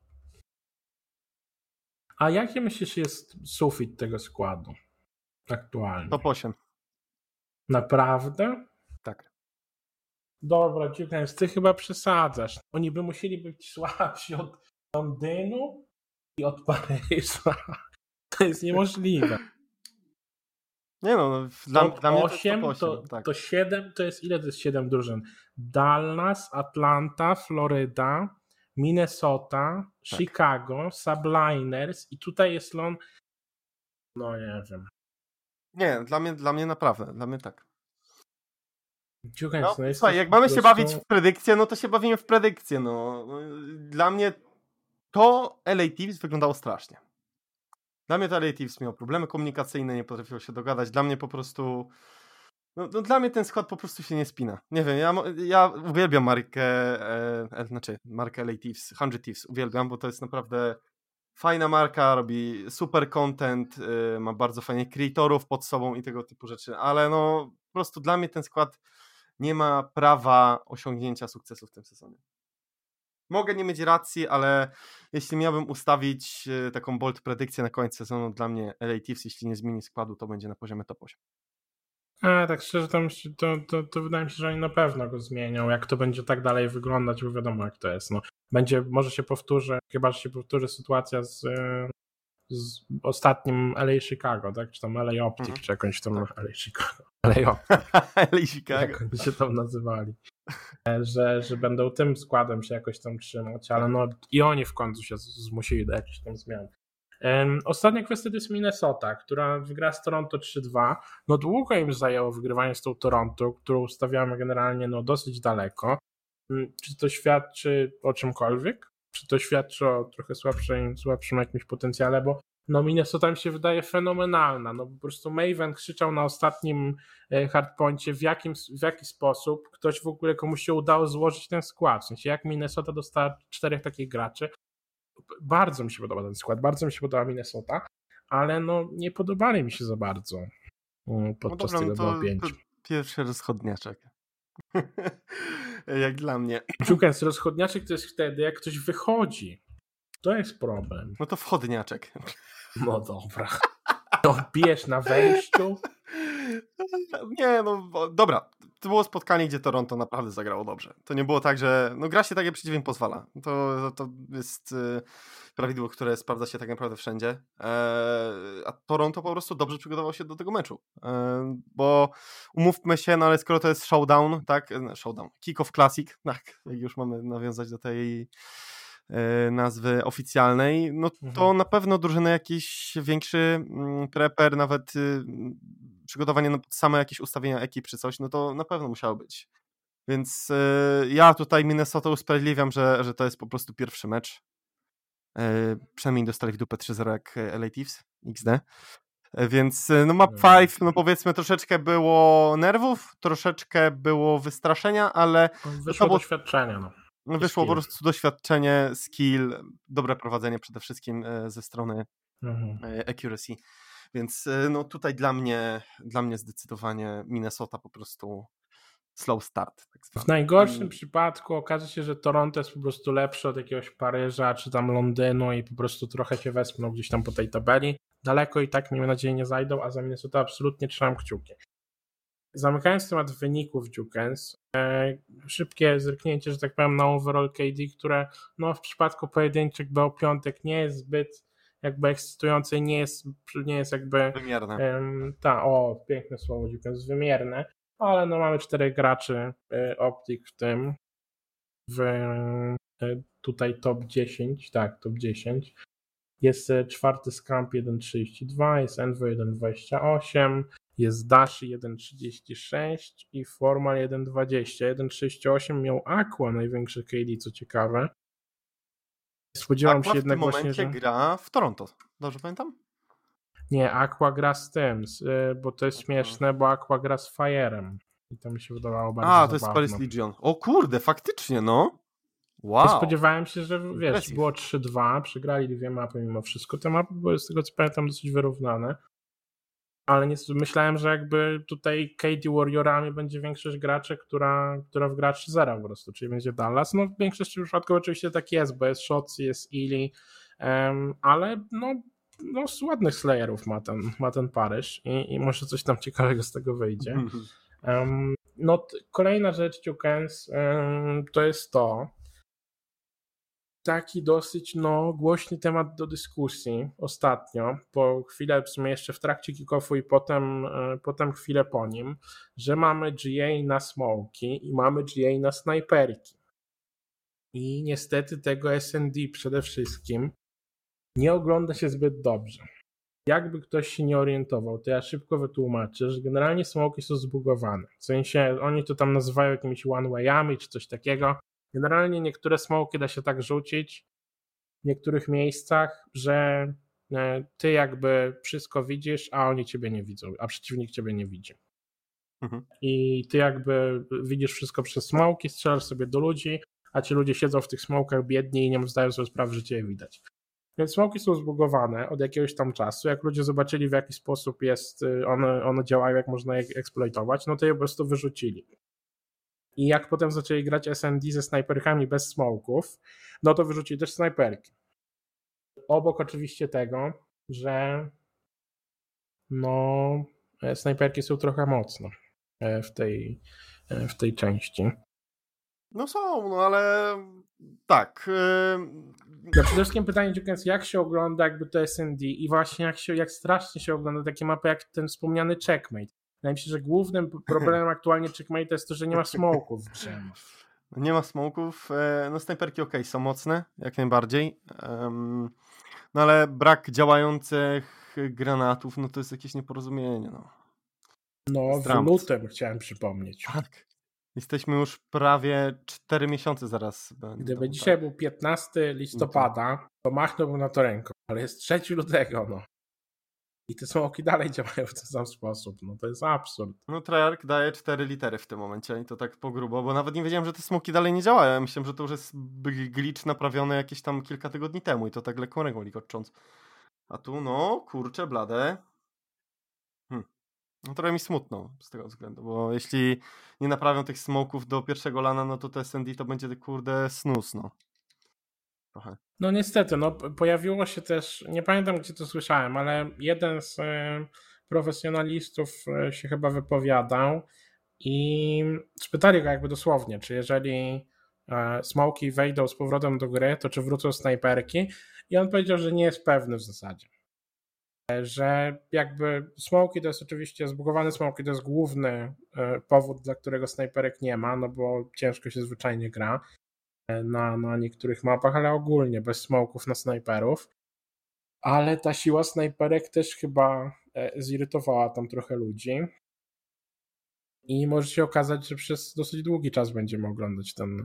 B: A jaki myślisz jest sufit tego składu aktualnie?
A: Top 8.
B: Naprawdę?
A: Tak.
B: Dobra, Dziukens, ty chyba przesadzasz. Oni by musieli być słabsi od Londynu i od Paryża. To jest niemożliwe.
A: Nie no, no dla, dla mnie 8, to, 8,
B: to, tak. to 7 to jest ile to jest 7 drużyn? Dallas, Atlanta, Floryda, Minnesota, tak. Chicago, Subliners i tutaj jest Lon. No nie wiem.
A: Nie, dla mnie, dla mnie naprawdę, dla mnie tak.
B: No,
A: no słuchaj, jak mamy się bawić w predykcję, no to się bawimy w predykcję. No. Dla mnie to LA Thieves wyglądało strasznie. Dla mnie to LA Thieves miał problemy komunikacyjne, nie potrafiło się dogadać. Dla mnie po prostu... No, no, dla mnie ten skład po prostu się nie spina. Nie wiem, ja, ja uwielbiam markę, e, e, znaczy markę LA Thieves, 100 Thieves, uwielbiam, bo to jest naprawdę fajna marka, robi super content, y, ma bardzo fajnych kreatorów pod sobą i tego typu rzeczy, ale no po prostu dla mnie ten skład nie ma prawa osiągnięcia sukcesu w tym sezonie. Mogę nie mieć racji, ale jeśli miałbym ustawić e, taką bold predykcję na koniec sezonu, dla mnie LA Thieves, jeśli nie zmieni składu, to będzie na poziomie top 8.
B: A, tak szczerze, to, to, to, to, wydaje mi się, że oni na pewno go zmienią. Jak to będzie tak dalej wyglądać, bo wiadomo jak to jest. No, będzie, może się powtórzy, chyba że się powtórzy sytuacja z, e, z ostatnim LA Chicago, tak? Czy tam LA Optic, mhm. czy jakąś tam tak. LA Chicago. LA Optic.
A: LA Chicago.
B: Jak oni się tam nazywali. E, że, że będą tym składem się jakoś tam trzymać, ale no i oni w końcu się zmusili do jakichś tam zmian. Ostatnia kwestia to jest Minnesota, która wygra z Toronto 3-2. No długo im zajęło wygrywanie z tą Toronto, którą ustawiamy generalnie no dosyć daleko. Mm, czy to świadczy o czymkolwiek? Czy to świadczy o trochę słabszym, słabszym jakimś potencjale? Bo no Minnesota mi się wydaje fenomenalna. No po prostu Maven krzyczał na ostatnim e, hardpoincie w, jakim, w jaki sposób ktoś w ogóle komuś się udało złożyć ten skład. W sensie jak Minnesota dostała czterech takich graczy. Bardzo mi się podoba ten skład, bardzo mi się podoba Minnesota, ale no nie podobali mi się za bardzo mm, podczas no dobra, tego no
A: Pierwszy rozchodniaczek. jak dla mnie.
B: Szukając rozchodniaczek to jest wtedy, jak ktoś wychodzi. To jest problem.
A: No to wchodniaczek.
B: No dobra. To bijesz na wejściu?
A: Nie, no dobra. To było spotkanie, gdzie Toronto naprawdę zagrało dobrze. To nie było tak, że no gra się tak, jak przeciwnik pozwala. To, to jest y, prawidło, które sprawdza się tak naprawdę wszędzie. E, a Toronto po prostu dobrze przygotował się do tego meczu. E, bo umówmy się, no ale skoro to jest showdown, tak? E, showdown. Kick-off Classic, tak? Jak już mamy nawiązać do tej E, nazwy oficjalnej, no to mhm. na pewno drużyny jakiś większy mm, preper, nawet y, przygotowanie na same jakieś ustawienia ekip czy coś, no to na pewno musiało być. Więc e, ja tutaj Minnesota usprawiedliwiam, że, że to jest po prostu pierwszy mecz. E, przynajmniej dostali w dupę 3-0 jak LA Thieves, XD. Więc no map 5, no powiedzmy troszeczkę było nerwów, troszeczkę było wystraszenia, ale...
B: Wyszło było... doświadczenia, no.
A: No wyszło skill. po prostu doświadczenie, skill, dobre prowadzenie przede wszystkim ze strony mhm. Accuracy. Więc e, no tutaj dla mnie, dla mnie zdecydowanie Minnesota po prostu slow start.
B: Tak w najgorszym przypadku okaże się, że Toronto jest po prostu lepsze od jakiegoś Paryża czy tam Londynu i po prostu trochę się wespną gdzieś tam po tej tabeli. Daleko i tak miejmy nadzieję nie zajdą, a za Minnesota absolutnie trzymam kciuki. Zamykając temat wyników Jukens, e, szybkie zerknięcie, że tak powiem, na overall KD, które no, w przypadku pojedynczych BO piątek nie jest zbyt jakby ekscytujące, nie jest, nie jest jakby...
A: Wymierne.
B: ta, o, piękne słowo Jukens, wymierne, ale no mamy czterech graczy y, Optik w tym, w y, tutaj top 10, tak, top 10. Jest e, czwarty Scamp 1.32, jest Envo 1.28, jest Dashi 1.36 i Formal 1.20. 1.38 miał Aqua największy KD, co ciekawe.
A: Spodziewam Aqua się jednak w tym momencie że... gra w Toronto, dobrze pamiętam?
B: Nie, Aqua gra z tym, bo to jest śmieszne, bo Aqua gra z Fire'em. I to mi się wydawało bardzo A,
A: to jest Paris Legion. O kurde, faktycznie, no. Wow.
B: Spodziewałem się, że wiesz, Impressive. było 3-2, przegrali dwie mapy mimo wszystko. Te mapy były z tego co pamiętam dosyć wyrównane ale nie, myślałem, że jakby tutaj KD Warriorami będzie większość graczy, która, która w graczy zera po prostu, czyli będzie Dallas. No w większości przypadków oczywiście tak jest, bo jest Shots, jest Ili, um, ale no, no z ładnych Slayerów ma ten, ma ten Paryż i, i może coś tam ciekawego z tego wyjdzie. Um, no kolejna rzecz, Jukens, um, to jest to, taki dosyć no, głośny temat do dyskusji ostatnio, po chwilę w sumie jeszcze w trakcie kickoffu i potem, e, potem chwilę po nim, że mamy GA na smoki i mamy GA na snajperki. I niestety tego SND przede wszystkim nie ogląda się zbyt dobrze. Jakby ktoś się nie orientował, to ja szybko wytłumaczę, że generalnie smoki są zbugowane. W sensie oni to tam nazywają jakimiś one-wayami czy coś takiego Generalnie niektóre smoki da się tak rzucić w niektórych miejscach, że e, ty jakby wszystko widzisz, a oni ciebie nie widzą, a przeciwnik ciebie nie widzi. Mhm. I ty jakby widzisz wszystko przez smoki, strzelasz sobie do ludzi, a ci ludzie siedzą w tych smokach biedni i nie zdają sobie sprawy, że cię widać. Więc smoki są zbugowane od jakiegoś tam czasu. Jak ludzie zobaczyli, w jaki sposób jest, y, one, one działają, jak można je eksploitować, no to je po prostu wyrzucili. I jak potem zaczęli grać SND ze snajperkami bez smoków, no to wyrzucili też snajperki. Obok oczywiście tego, że no e, snajperki są trochę mocno e, w tej, e, w tej części.
A: No są, no ale tak.
B: Yy... No przede wszystkim pytanie, jak się ogląda jakby to SND i właśnie jak, się, jak strasznie się ogląda takie mapy jak ten wspomniany Checkmate. Wydaje mi się, że głównym problemem aktualnie Checkmate jest to, że nie ma smoków w grze.
A: Nie ma smoków. E, no snajperki ok, są mocne, jak najbardziej. No ale brak działających granatów, no to jest jakieś nieporozumienie. No,
B: no w lutym chciałem przypomnieć.
A: Tak. Jesteśmy już prawie 4 miesiące zaraz.
B: Gdyby dzisiaj tak. był 15 listopada, to machnąłbym na to ręką. ale jest 3 lutego, no. I te smoki dalej działają w ten sam sposób. No to jest absurd.
A: No Treyarch daje cztery litery w tym momencie i to tak po grubo, bo nawet nie wiedziałem, że te smoki dalej nie działają. Myślałem, że to już jest glitch naprawiony jakieś tam kilka tygodni temu i to tak lekką ręką ligocząc. A tu no, kurczę, blade. Hm. No trochę mi smutno z tego względu, bo jeśli nie naprawią tych smoków do pierwszego lana, no to te SND to będzie kurde snus, no. Trochę.
B: No niestety, no pojawiło się też, nie pamiętam gdzie to słyszałem, ale jeden z e, profesjonalistów e, się chyba wypowiadał i spytali go jakby dosłownie, czy jeżeli e, smoki wejdą z powrotem do gry, to czy wrócą snajperki i on powiedział, że nie jest pewny w zasadzie. Że jakby smoki to jest oczywiście, zbugowane smoki to jest główny powód, dla którego snajperek nie ma, no bo ciężko się zwyczajnie gra na, na niektórych mapach, ale ogólnie bez smoków na snajperów. Ale ta siła snajperek też chyba e, zirytowała tam trochę ludzi. I może się okazać, że przez dosyć długi czas będziemy oglądać ten,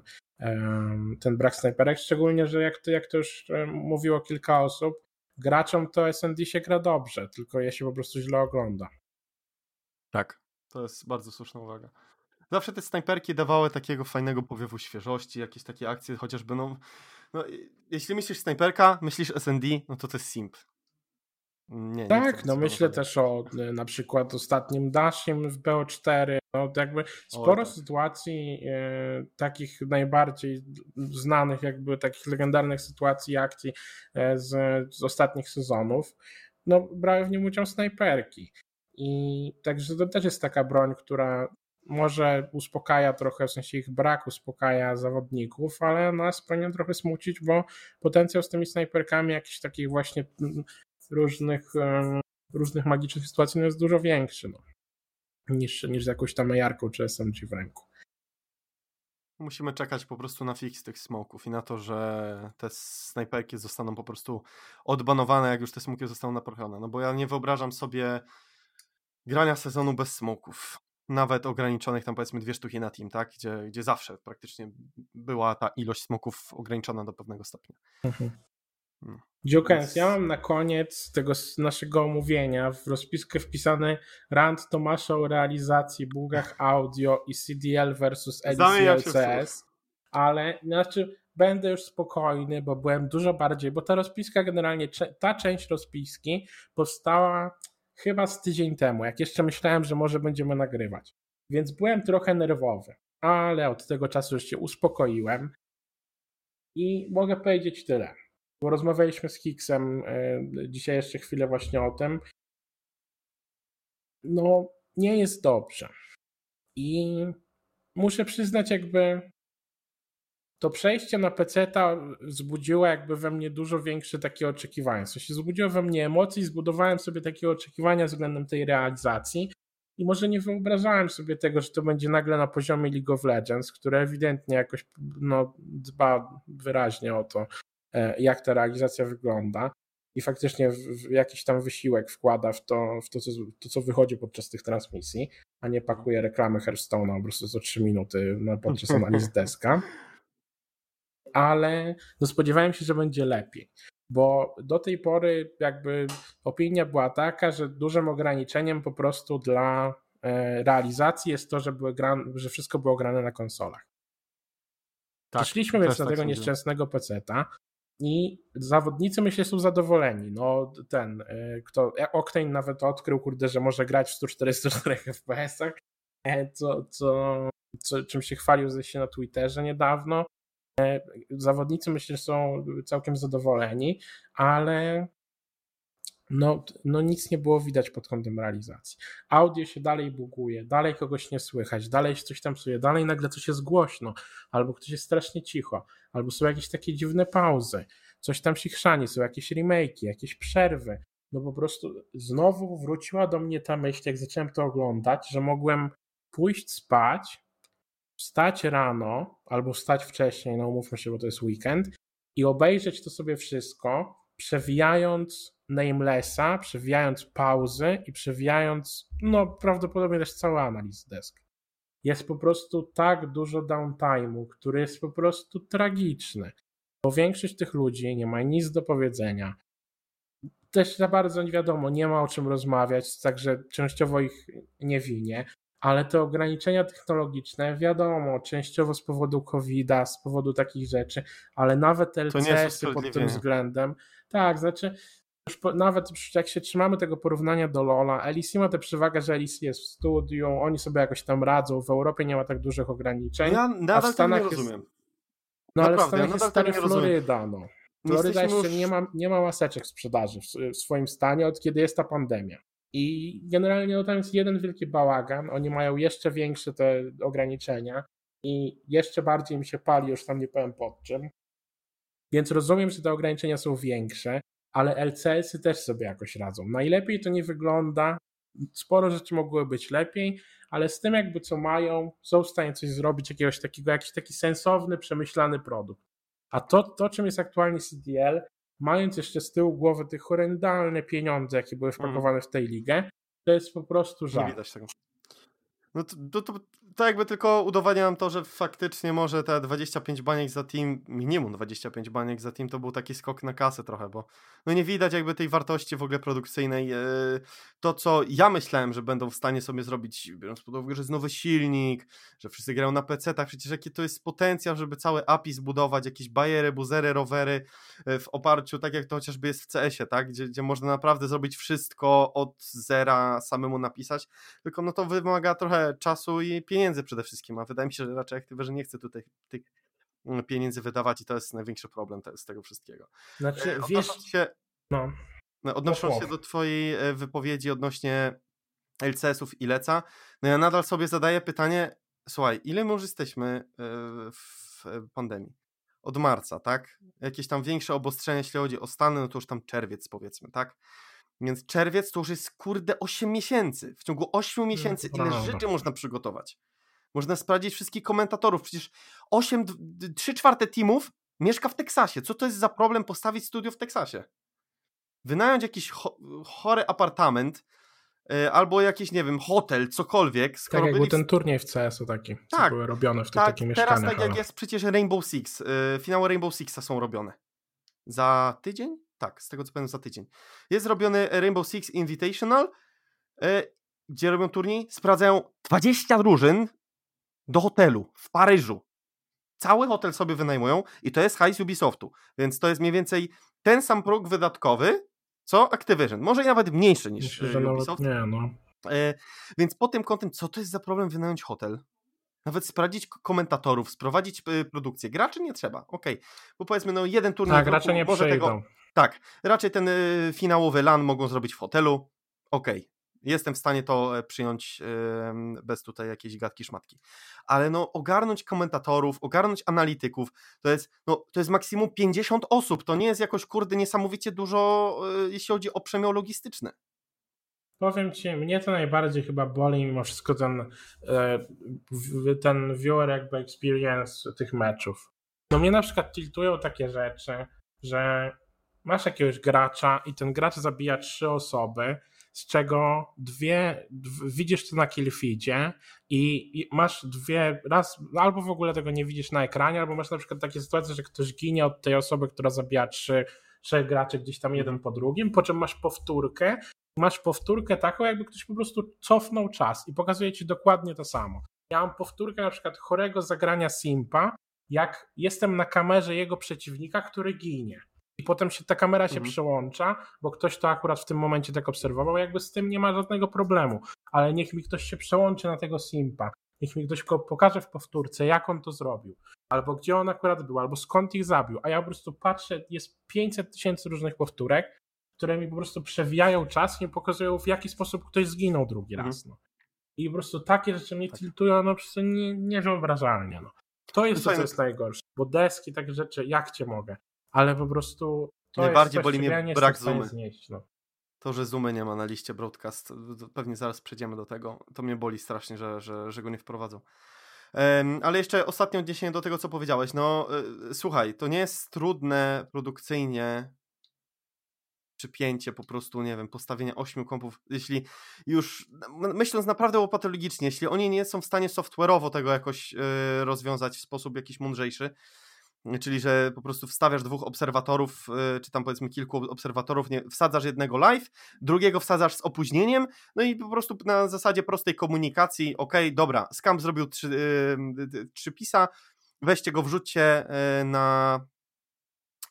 B: ten brak snajperek. Szczególnie, że jak to, jak to już e, mówiło kilka osób, graczom to SND się gra dobrze, tylko je się po prostu źle ogląda.
A: Tak, to jest bardzo słuszna uwaga zawsze te snajperki dawały takiego fajnego powiewu świeżości, jakieś takie akcje, chociażby no, no jeśli myślisz snajperka, myślisz SND, no to to jest simp.
B: Nie, tak, no myślę też o y, na przykład ostatnim Dashim w BO4. No jakby sporo tak. sytuacji e, takich najbardziej znanych, jakby takich legendarnych sytuacji akcji e, z, z ostatnich sezonów. No, brały w nim udział snajperki. I także to też jest taka broń, która może uspokaja trochę, w sensie ich brak uspokaja zawodników, ale nas powinien trochę smucić, bo potencjał z tymi snajperkami jakichś takich właśnie różnych, różnych magicznych sytuacji no jest dużo większy no, niż, niż z jakąś tam jarką czy SMG w ręku.
A: Musimy czekać po prostu na fix tych smoków i na to, że te snajperki zostaną po prostu odbanowane, jak już te smoki zostaną naprawione. No bo ja nie wyobrażam sobie grania sezonu bez smoków nawet ograniczonych tam powiedzmy dwie sztuki na team, tak? Gdzie, gdzie zawsze praktycznie była ta ilość smoków ograniczona do pewnego stopnia. Mhm.
B: No. Więc... ja mam na koniec tego naszego omówienia w rozpiskę wpisany rant Tomasza o realizacji, bugach audio i CDL versus LCS, ale znaczy będę już spokojny, bo byłem dużo bardziej, bo ta rozpiska generalnie, ta część rozpiski powstała chyba z tydzień temu, jak jeszcze myślałem, że może będziemy nagrywać. Więc byłem trochę nerwowy, ale od tego czasu już się uspokoiłem i mogę powiedzieć tyle. Bo rozmawialiśmy z Hicksem e, dzisiaj jeszcze chwilę właśnie o tym. No, nie jest dobrze. I muszę przyznać, jakby to przejście na PC-ta wzbudziło jakby we mnie dużo większe takie oczekiwania. W sensie wzbudziło we mnie emocje i zbudowałem sobie takie oczekiwania względem tej realizacji. I może nie wyobrażałem sobie tego, że to będzie nagle na poziomie League of Legends, które ewidentnie jakoś no, dba wyraźnie o to, e, jak ta realizacja wygląda i faktycznie jakiś tam wysiłek wkłada w to, w to, co, to, co wychodzi podczas tych transmisji, a nie pakuje reklamy Hearthstone'a po prostu co 3 minuty podczas analiz deska ale no spodziewałem się, że będzie lepiej. Bo do tej pory jakby opinia była taka, że dużym ograniczeniem po prostu dla e, realizacji jest to, że, były gran, że wszystko było grane na konsolach. Tak, Szliśmy więc na tak tego nieszczęsnego peceta i zawodnicy myślę są zadowoleni. No ten, e, kto Octane nawet odkrył, kurde, że może grać w 144 FPS-ach, e, co, co, co, czym się chwalił ze się na Twitterze niedawno. Zawodnicy myślę, że są całkiem zadowoleni, ale no, no nic nie było widać pod kątem realizacji. Audio się dalej buguje, dalej kogoś nie słychać, dalej się coś tam psuje, dalej nagle coś jest głośno, albo ktoś jest strasznie cicho, albo są jakieś takie dziwne pauzy, coś tam się chrzani, są jakieś remake'i, jakieś przerwy. No po prostu znowu wróciła do mnie ta myśl, jak zacząłem to oglądać, że mogłem pójść spać, wstać rano albo wstać wcześniej, no umówmy się, bo to jest weekend, i obejrzeć to sobie wszystko, przewijając namelessa, przewijając pauzy i przewijając, no prawdopodobnie też cały analiz desk. Jest po prostu tak dużo downtime'u, który jest po prostu tragiczny. Bo większość tych ludzi nie ma nic do powiedzenia. też za bardzo nie wiadomo, nie ma o czym rozmawiać, także częściowo ich nie winię, ale te ograniczenia technologiczne, wiadomo, częściowo z powodu COVID-a, z powodu takich rzeczy, ale nawet LCS-y pod tym względem, tak, znaczy już po, nawet jak się trzymamy tego porównania do Lola, LEC ma tę przewagę, że LEC jest w studiu, oni sobie jakoś tam radzą, w Europie nie ma tak dużych ograniczeń,
A: ja nadal a w Stanach nie rozumiem.
B: Jest, no ale w Stanach jest stary Floryda, no. Floryda jeszcze już... nie, ma, nie ma maseczek sprzedaży w, w swoim stanie, od kiedy jest ta pandemia. I generalnie no, tam jest jeden wielki bałagan. Oni mają jeszcze większe te ograniczenia i jeszcze bardziej im się pali, już tam nie powiem pod czym. Więc rozumiem, że te ograniczenia są większe, ale LCS-y też sobie jakoś radzą. Najlepiej to nie wygląda. Sporo rzeczy mogły być lepiej, ale z tym jakby co mają, są w stanie coś zrobić, jakiegoś takiego, jakiś taki sensowny, przemyślany produkt. A to, to czym jest aktualnie CDL, mając jeszcze z tyłu głowy te horrendalne pieniądze, jakie były wpakowane mm. w tej ligę, to jest po prostu żal.
A: Nie widać tego. No to, to, to, to jakby tylko udowadnia nam to, że faktycznie może te 25 baniek za team, minimum 25 baniek za team to był taki skok na kasę trochę, bo no nie widać jakby tej wartości w ogóle produkcyjnej. E, to, co ja myślałem, że będą w stanie sobie zrobić, biorąc pod uwagę, że jest nowy silnik, że wszyscy grają na PC-tach, przecież jaki to jest potencjał, żeby całe API zbudować, jakieś bajery, buzery, rowery e, w oparciu, tak jak to chociażby jest w CS-ie, tak? Gdzie, gdzie można naprawdę zrobić wszystko od zera samemu napisać, tylko no to wymaga trochę czasu i pieniędzy pieniędzy przede wszystkim, a wydaje mi się, że raczej Activision nie chce tutaj tych mm, pieniędzy wydawać i to jest największy problem z tego wszystkiego.
B: Znaczy, e, wiesz... Się, no.
A: no odnosząc się do twojej e, wypowiedzi odnośnie LCS-ów i Leca, no ja nadal sobie zadaję pytanie, słuchaj, ile my już jesteśmy e, w pandemii? Od marca, tak? Jakieś tam większe obostrzenia, jeśli chodzi o Stany, no to już tam czerwiec powiedzmy, tak? Więc czerwiec to już jest kurde 8 miesięcy. W ciągu 8 no, miesięcy ile rzeczy można przygotować? Można sprawdzić wszystkich komentatorów. Przecież 8, 3 czwarte teamów mieszka w Teksasie. Co to jest za problem postawić studio w Teksasie? Wynająć jakiś cho chory apartament yy, albo jakiś, nie wiem, hotel, cokolwiek.
B: Skoro tak, jak był ten turniej w CS-u taki, tak, były robione w tych tak, takich
A: mieszkaniach. Teraz tak jak jest przecież Rainbow Six. Yy, finały Rainbow Sixa są robione. Za tydzień? Tak, z tego co pamiętam za tydzień. Jest robiony Rainbow Six Invitational, yy, gdzie robią turniej, sprawdzają 20 drużyn do hotelu w Paryżu. Cały hotel sobie wynajmują i to jest hajs Ubisoftu, więc to jest mniej więcej ten sam próg wydatkowy, co Activision. Może i nawet mniejszy niż Myślę, że Ubisoft.
B: nie, no.
A: E, więc pod tym kątem, co to jest za problem wynająć hotel? Nawet sprawdzić komentatorów, sprowadzić produkcję. Graczy nie trzeba, okej. Okay. Bo powiedzmy, no jeden turniej...
B: Tak, nie może tego,
A: Tak, raczej ten y, finałowy LAN mogą zrobić w hotelu, okej. Okay jestem w stanie to e, przyjąć bez tutaj jakiejś gadki szmatki. Ale no ogarnąć komentatorów, ogarnąć analityków, to jest, no, to jest maksimum 50 osób, to nie jest jakoś kurde niesamowicie dużo, e, jeśli chodzi o przemiał logistyczny.
B: Powiem Ci, mnie to najbardziej chyba boli mimo wszystko ten, e, ten viewer jakby experience tych meczów. No mnie na przykład tiltują takie rzeczy, że masz jakiegoś gracza i ten gracz zabija trzy osoby, z czego dwie, widzisz to na killfeedzie i, i masz dwie, raz albo w ogóle tego nie widzisz na ekranie, albo masz na przykład takie sytuacje, że ktoś ginie od tej osoby, która zabija trzy, trzech graczy gdzieś tam jeden po drugim, po czym masz powtórkę, masz powtórkę taką, jakby ktoś po prostu cofnął czas i pokazuje ci dokładnie to samo. Ja mam powtórkę na przykład chorego zagrania Simpa, jak jestem na kamerze jego przeciwnika, który ginie i potem się ta kamera się mhm. przełącza, bo ktoś to akurat w tym momencie tak obserwował, jakby z tym nie ma żadnego problemu. Ale niech mi ktoś się przełączy na tego simpa, niech mi ktoś go pokaże w powtórce, jak on to zrobił, albo gdzie on akurat był, albo skąd ich zabił, a ja po prostu patrzę, jest 500 tysięcy różnych powtórek, które mi po prostu przewijają czas i pokazują, w jaki sposób ktoś zginął drugi mhm. raz. No. I po prostu takie rzeczy mnie tak. tiltują, no po prostu nie, niewyobrażalnie. No. To jest to, co jest najgorsze, bo deski, takie rzeczy, jak cię mogę ale po prostu to
A: Najbardziej boli mnie brak zoomy.
B: Znieść, no.
A: To, że zoomy nie ma na liście broadcast, pewnie zaraz przejdziemy do tego. To mnie boli strasznie, że, że, że go nie wprowadzą. Um, ale jeszcze ostatnie odniesienie do tego, co powiedziałeś. No, y, słuchaj, to nie jest trudne produkcyjnie przypięcie po prostu, nie wiem, postawienia ośmiu kompów, jeśli już, myśląc naprawdę patologicznie, jeśli oni nie są w stanie software'owo tego jakoś y, rozwiązać w sposób jakiś mądrzejszy, czyli że po prostu wstawiasz dwóch obserwatorów, y, czy tam powiedzmy kilku obserwatorów, nie, wsadzasz jednego live, drugiego wsadzasz z opóźnieniem, no i po prostu na zasadzie prostej komunikacji, ok, dobra, Scam zrobił trzy, yy, trzy pisa, weźcie go, wrzućcie yy, na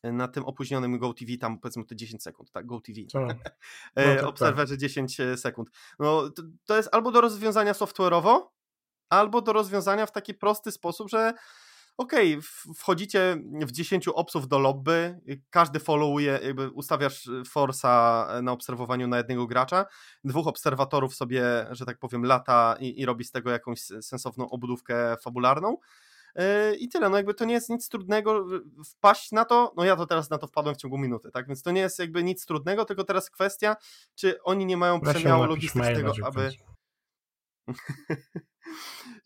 A: na tym opóźnionym GoTV, tam powiedzmy to 10 sekund, tak, GoTV. No, tak, Obserwerze tak. 10 sekund. No, to, to jest albo do rozwiązania software'owo, albo do rozwiązania w taki prosty sposób, że okej, okay, wchodzicie w 10 obsów do lobby, każdy followuje, jakby ustawiasz forsa na obserwowaniu na jednego gracza, dwóch obserwatorów sobie, że tak powiem, lata i, i robi z tego jakąś sensowną obudówkę fabularną. E, I tyle, no jakby to nie jest nic trudnego wpaść na to, no ja to teraz na to wpadłem w ciągu minuty, tak, więc to nie jest jakby nic trudnego, tylko teraz kwestia, czy oni nie mają przemiału logistycznego, aby...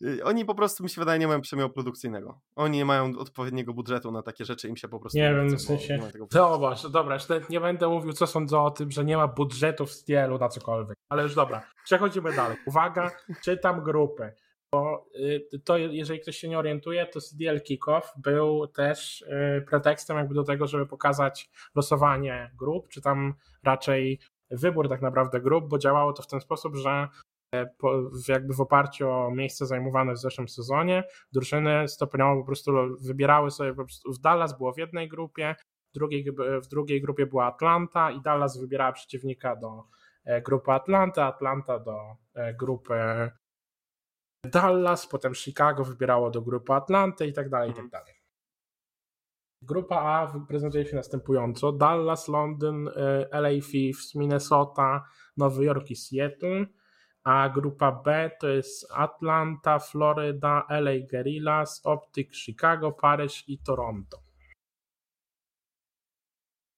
A: Y, oni po prostu, mi się wydaje, nie mają przemiału produkcyjnego. Oni nie mają odpowiedniego budżetu na takie rzeczy, im się po prostu
B: nie, nie wiem, w sensie. Dobra, dobra, nie będę mówił, co sądzę o tym, że nie ma budżetu w stylu na cokolwiek. Ale już dobra, przechodzimy dalej. Uwaga, czytam grupy. Bo y, to, jeżeli ktoś się nie orientuje, to CDL Kickoff był też y, pretekstem jakby do tego, żeby pokazać losowanie grup, czy tam raczej wybór tak naprawdę grup, bo działało to w ten sposób, że jakby w oparciu o miejsce zajmowane w zeszłym sezonie, drużyny stopniowo po prostu wybierały sobie, po prostu w Dallas było w jednej grupie, w drugiej, w drugiej grupie była Atlanta i Dallas wybierała przeciwnika do e, grupy Atlanta, Atlanta do e, grupy Dallas, potem Chicago wybierało do grupy Atlanty i tak dalej, i tak mhm. dalej. Grupa A prezentuje się następująco: Dallas, Londyn, LA Thieves, Minnesota, Nowy Jork i Seattle a grupa B to jest Atlanta, Florida, LA Guerrillas, Optic Chicago, Paryż i Toronto.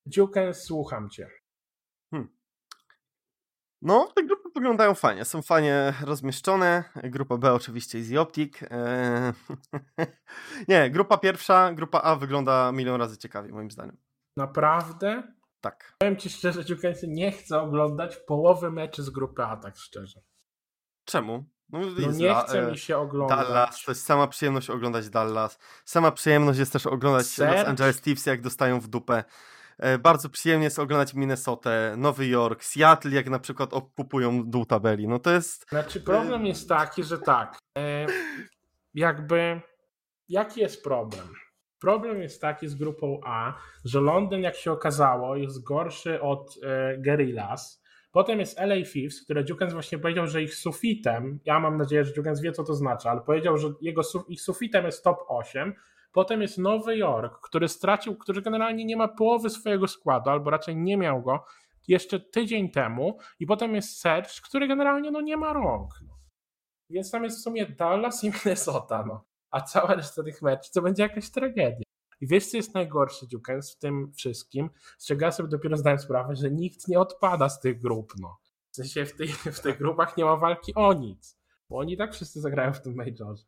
B: Dziuken, słucham cię. Hmm.
A: No, te grupy wyglądają fajnie, są fajnie rozmieszczone. Grupa B oczywiście Easy Optic. Eee... Nie, grupa pierwsza, grupa A wygląda milion razy ciekawiej moim zdaniem.
B: Naprawdę?
A: Tak.
B: Powiem ci szczerze, Dziukensy, nie chcę oglądać połowy meczy z grupy A, tak szczerze.
A: Czemu?
B: No, no nie chce e, mi się oglądać.
A: Dallas, to jest sama przyjemność oglądać Dallas. Sama przyjemność jest też oglądać Search? Los Angeles Thieves, jak dostają w dupę. E, bardzo przyjemnie jest oglądać Minnesota, Nowy Jork, Seattle, jak na przykład okupują dół tabeli. No to jest...
B: Znaczy problem jest taki, że tak, e, jakby jaki jest problem? Problem jest taki z grupą A, że Londyn, jak się okazało, jest gorszy od e, Potem jest LA Thieves, które Dukens właśnie powiedział, że ich sufitem, ja mam nadzieję, że Dukens wie, co to znaczy, ale powiedział, że jego, ich sufitem jest top 8. Potem jest Nowy Jork, który stracił, który generalnie nie ma połowy swojego składu, albo raczej nie miał go jeszcze tydzień temu. I potem jest Serge, który generalnie no, nie ma rąk. No. Więc tam jest w sumie Dallas i Minnesota. No. A cała reszta tych meczów to będzie jakaś tragedia. I wiesz, co jest najgorsze, Dziukens, w tym wszystkim? Z czego ja sobie dopiero zdałem sprawę, że nikt nie odpada z tych grup, no. W sensie w, tej, w tych grupach nie ma walki o nic, bo oni tak wszyscy zagrają w tym majorze.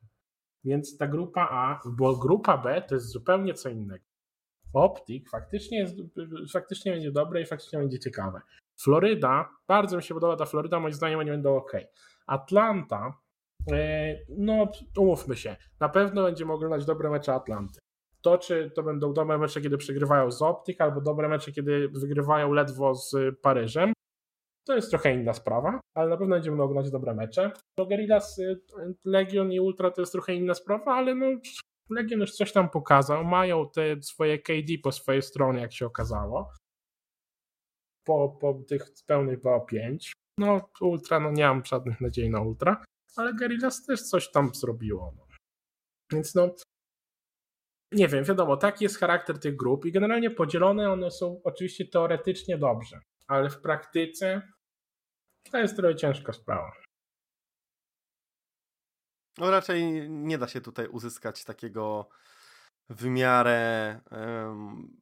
B: Więc ta grupa A, bo grupa B to jest zupełnie co innego. Optik faktycznie, jest, faktycznie będzie dobre i faktycznie będzie ciekawe. Floryda, bardzo mi się podoba ta Floryda, moim zdaniem oni będą ok. Atlanta, e, no umówmy się, na pewno będziemy oglądać dobre mecze Atlanty to, czy to będą dobre mecze, kiedy przegrywają z Optik, albo dobre mecze, kiedy wygrywają ledwo z Paryżem, to jest trochę inna sprawa, ale na pewno będziemy oglądać dobre mecze. No Guerrillas, y, Legion i Ultra to jest trochę inna sprawa, ale no Legion już coś tam pokazał, mają te swoje KD po swojej stronie, jak się okazało. Po, po tych pełnej PO5. No Ultra, no nie mam żadnych nadziei na Ultra, ale Guerrillas też coś tam zrobiło. No. Więc no, nie wiem, wiadomo, taki jest charakter tych grup i generalnie podzielone one są oczywiście teoretycznie dobrze, ale w praktyce to jest trochę ciężka sprawa.
A: No raczej nie da się tutaj uzyskać takiego w miarę. Um,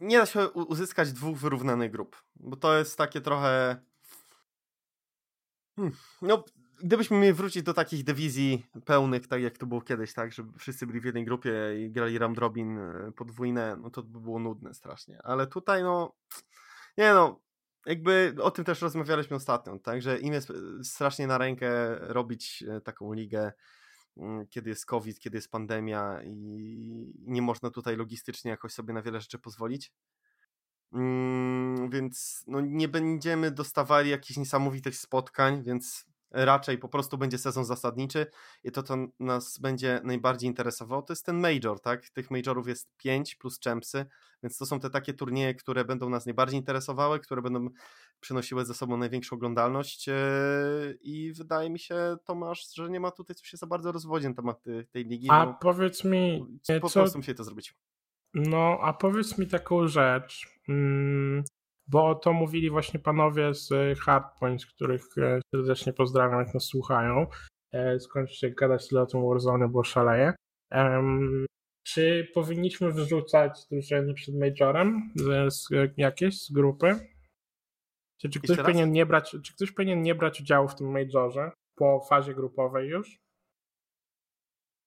A: nie da się uzyskać dwóch wyrównanych grup, bo to jest takie trochę. Hmm, no, gdybyśmy mieli wrócić do takich dywizji pełnych, tak jak to było kiedyś, tak, że wszyscy byli w jednej grupie i grali round robin e, podwójne, no to by było nudne strasznie. Ale tutaj, no, nie no, jakby o tym też rozmawialiśmy ostatnio, tak, że im jest strasznie na rękę robić e, taką ligę mm, kiedy jest COVID, kiedy jest pandemia i nie można tutaj logistycznie jakoś sobie na wiele rzeczy pozwolić. Mm, więc no, nie będziemy dostawali jakichś niesamowitych spotkań, więc raczej po prostu będzie sezon zasadniczy i to, co nas będzie najbardziej interesowało, to jest ten major, tak? Tych majorów jest 5 plus champsy, więc to są te takie turnieje, które będą nas najbardziej interesowały, które będą przynosiły ze sobą największą oglądalność e, i wydaje mi się, Tomasz, że nie ma tutaj co się za bardzo rozwodzić na temat tej ligi.
B: A powiedz mi,
A: po co... prostu musieli to zrobić.
B: No, a powiedz mi taką rzecz. Mm, bo to mówili właśnie panowie z Hardpoints, których e, serdecznie pozdrawiam, jak nas słuchają. E, Skończcie gadać tyle o tym Warzone, bo szaleje. Um, czy powinniśmy wrzucać drużyny przed Majorem z, z, jakieś z grupy? Czy, czy ktoś powinien nie brać, czy ktoś powinien nie brać udziału w tym Majorze po fazie grupowej już?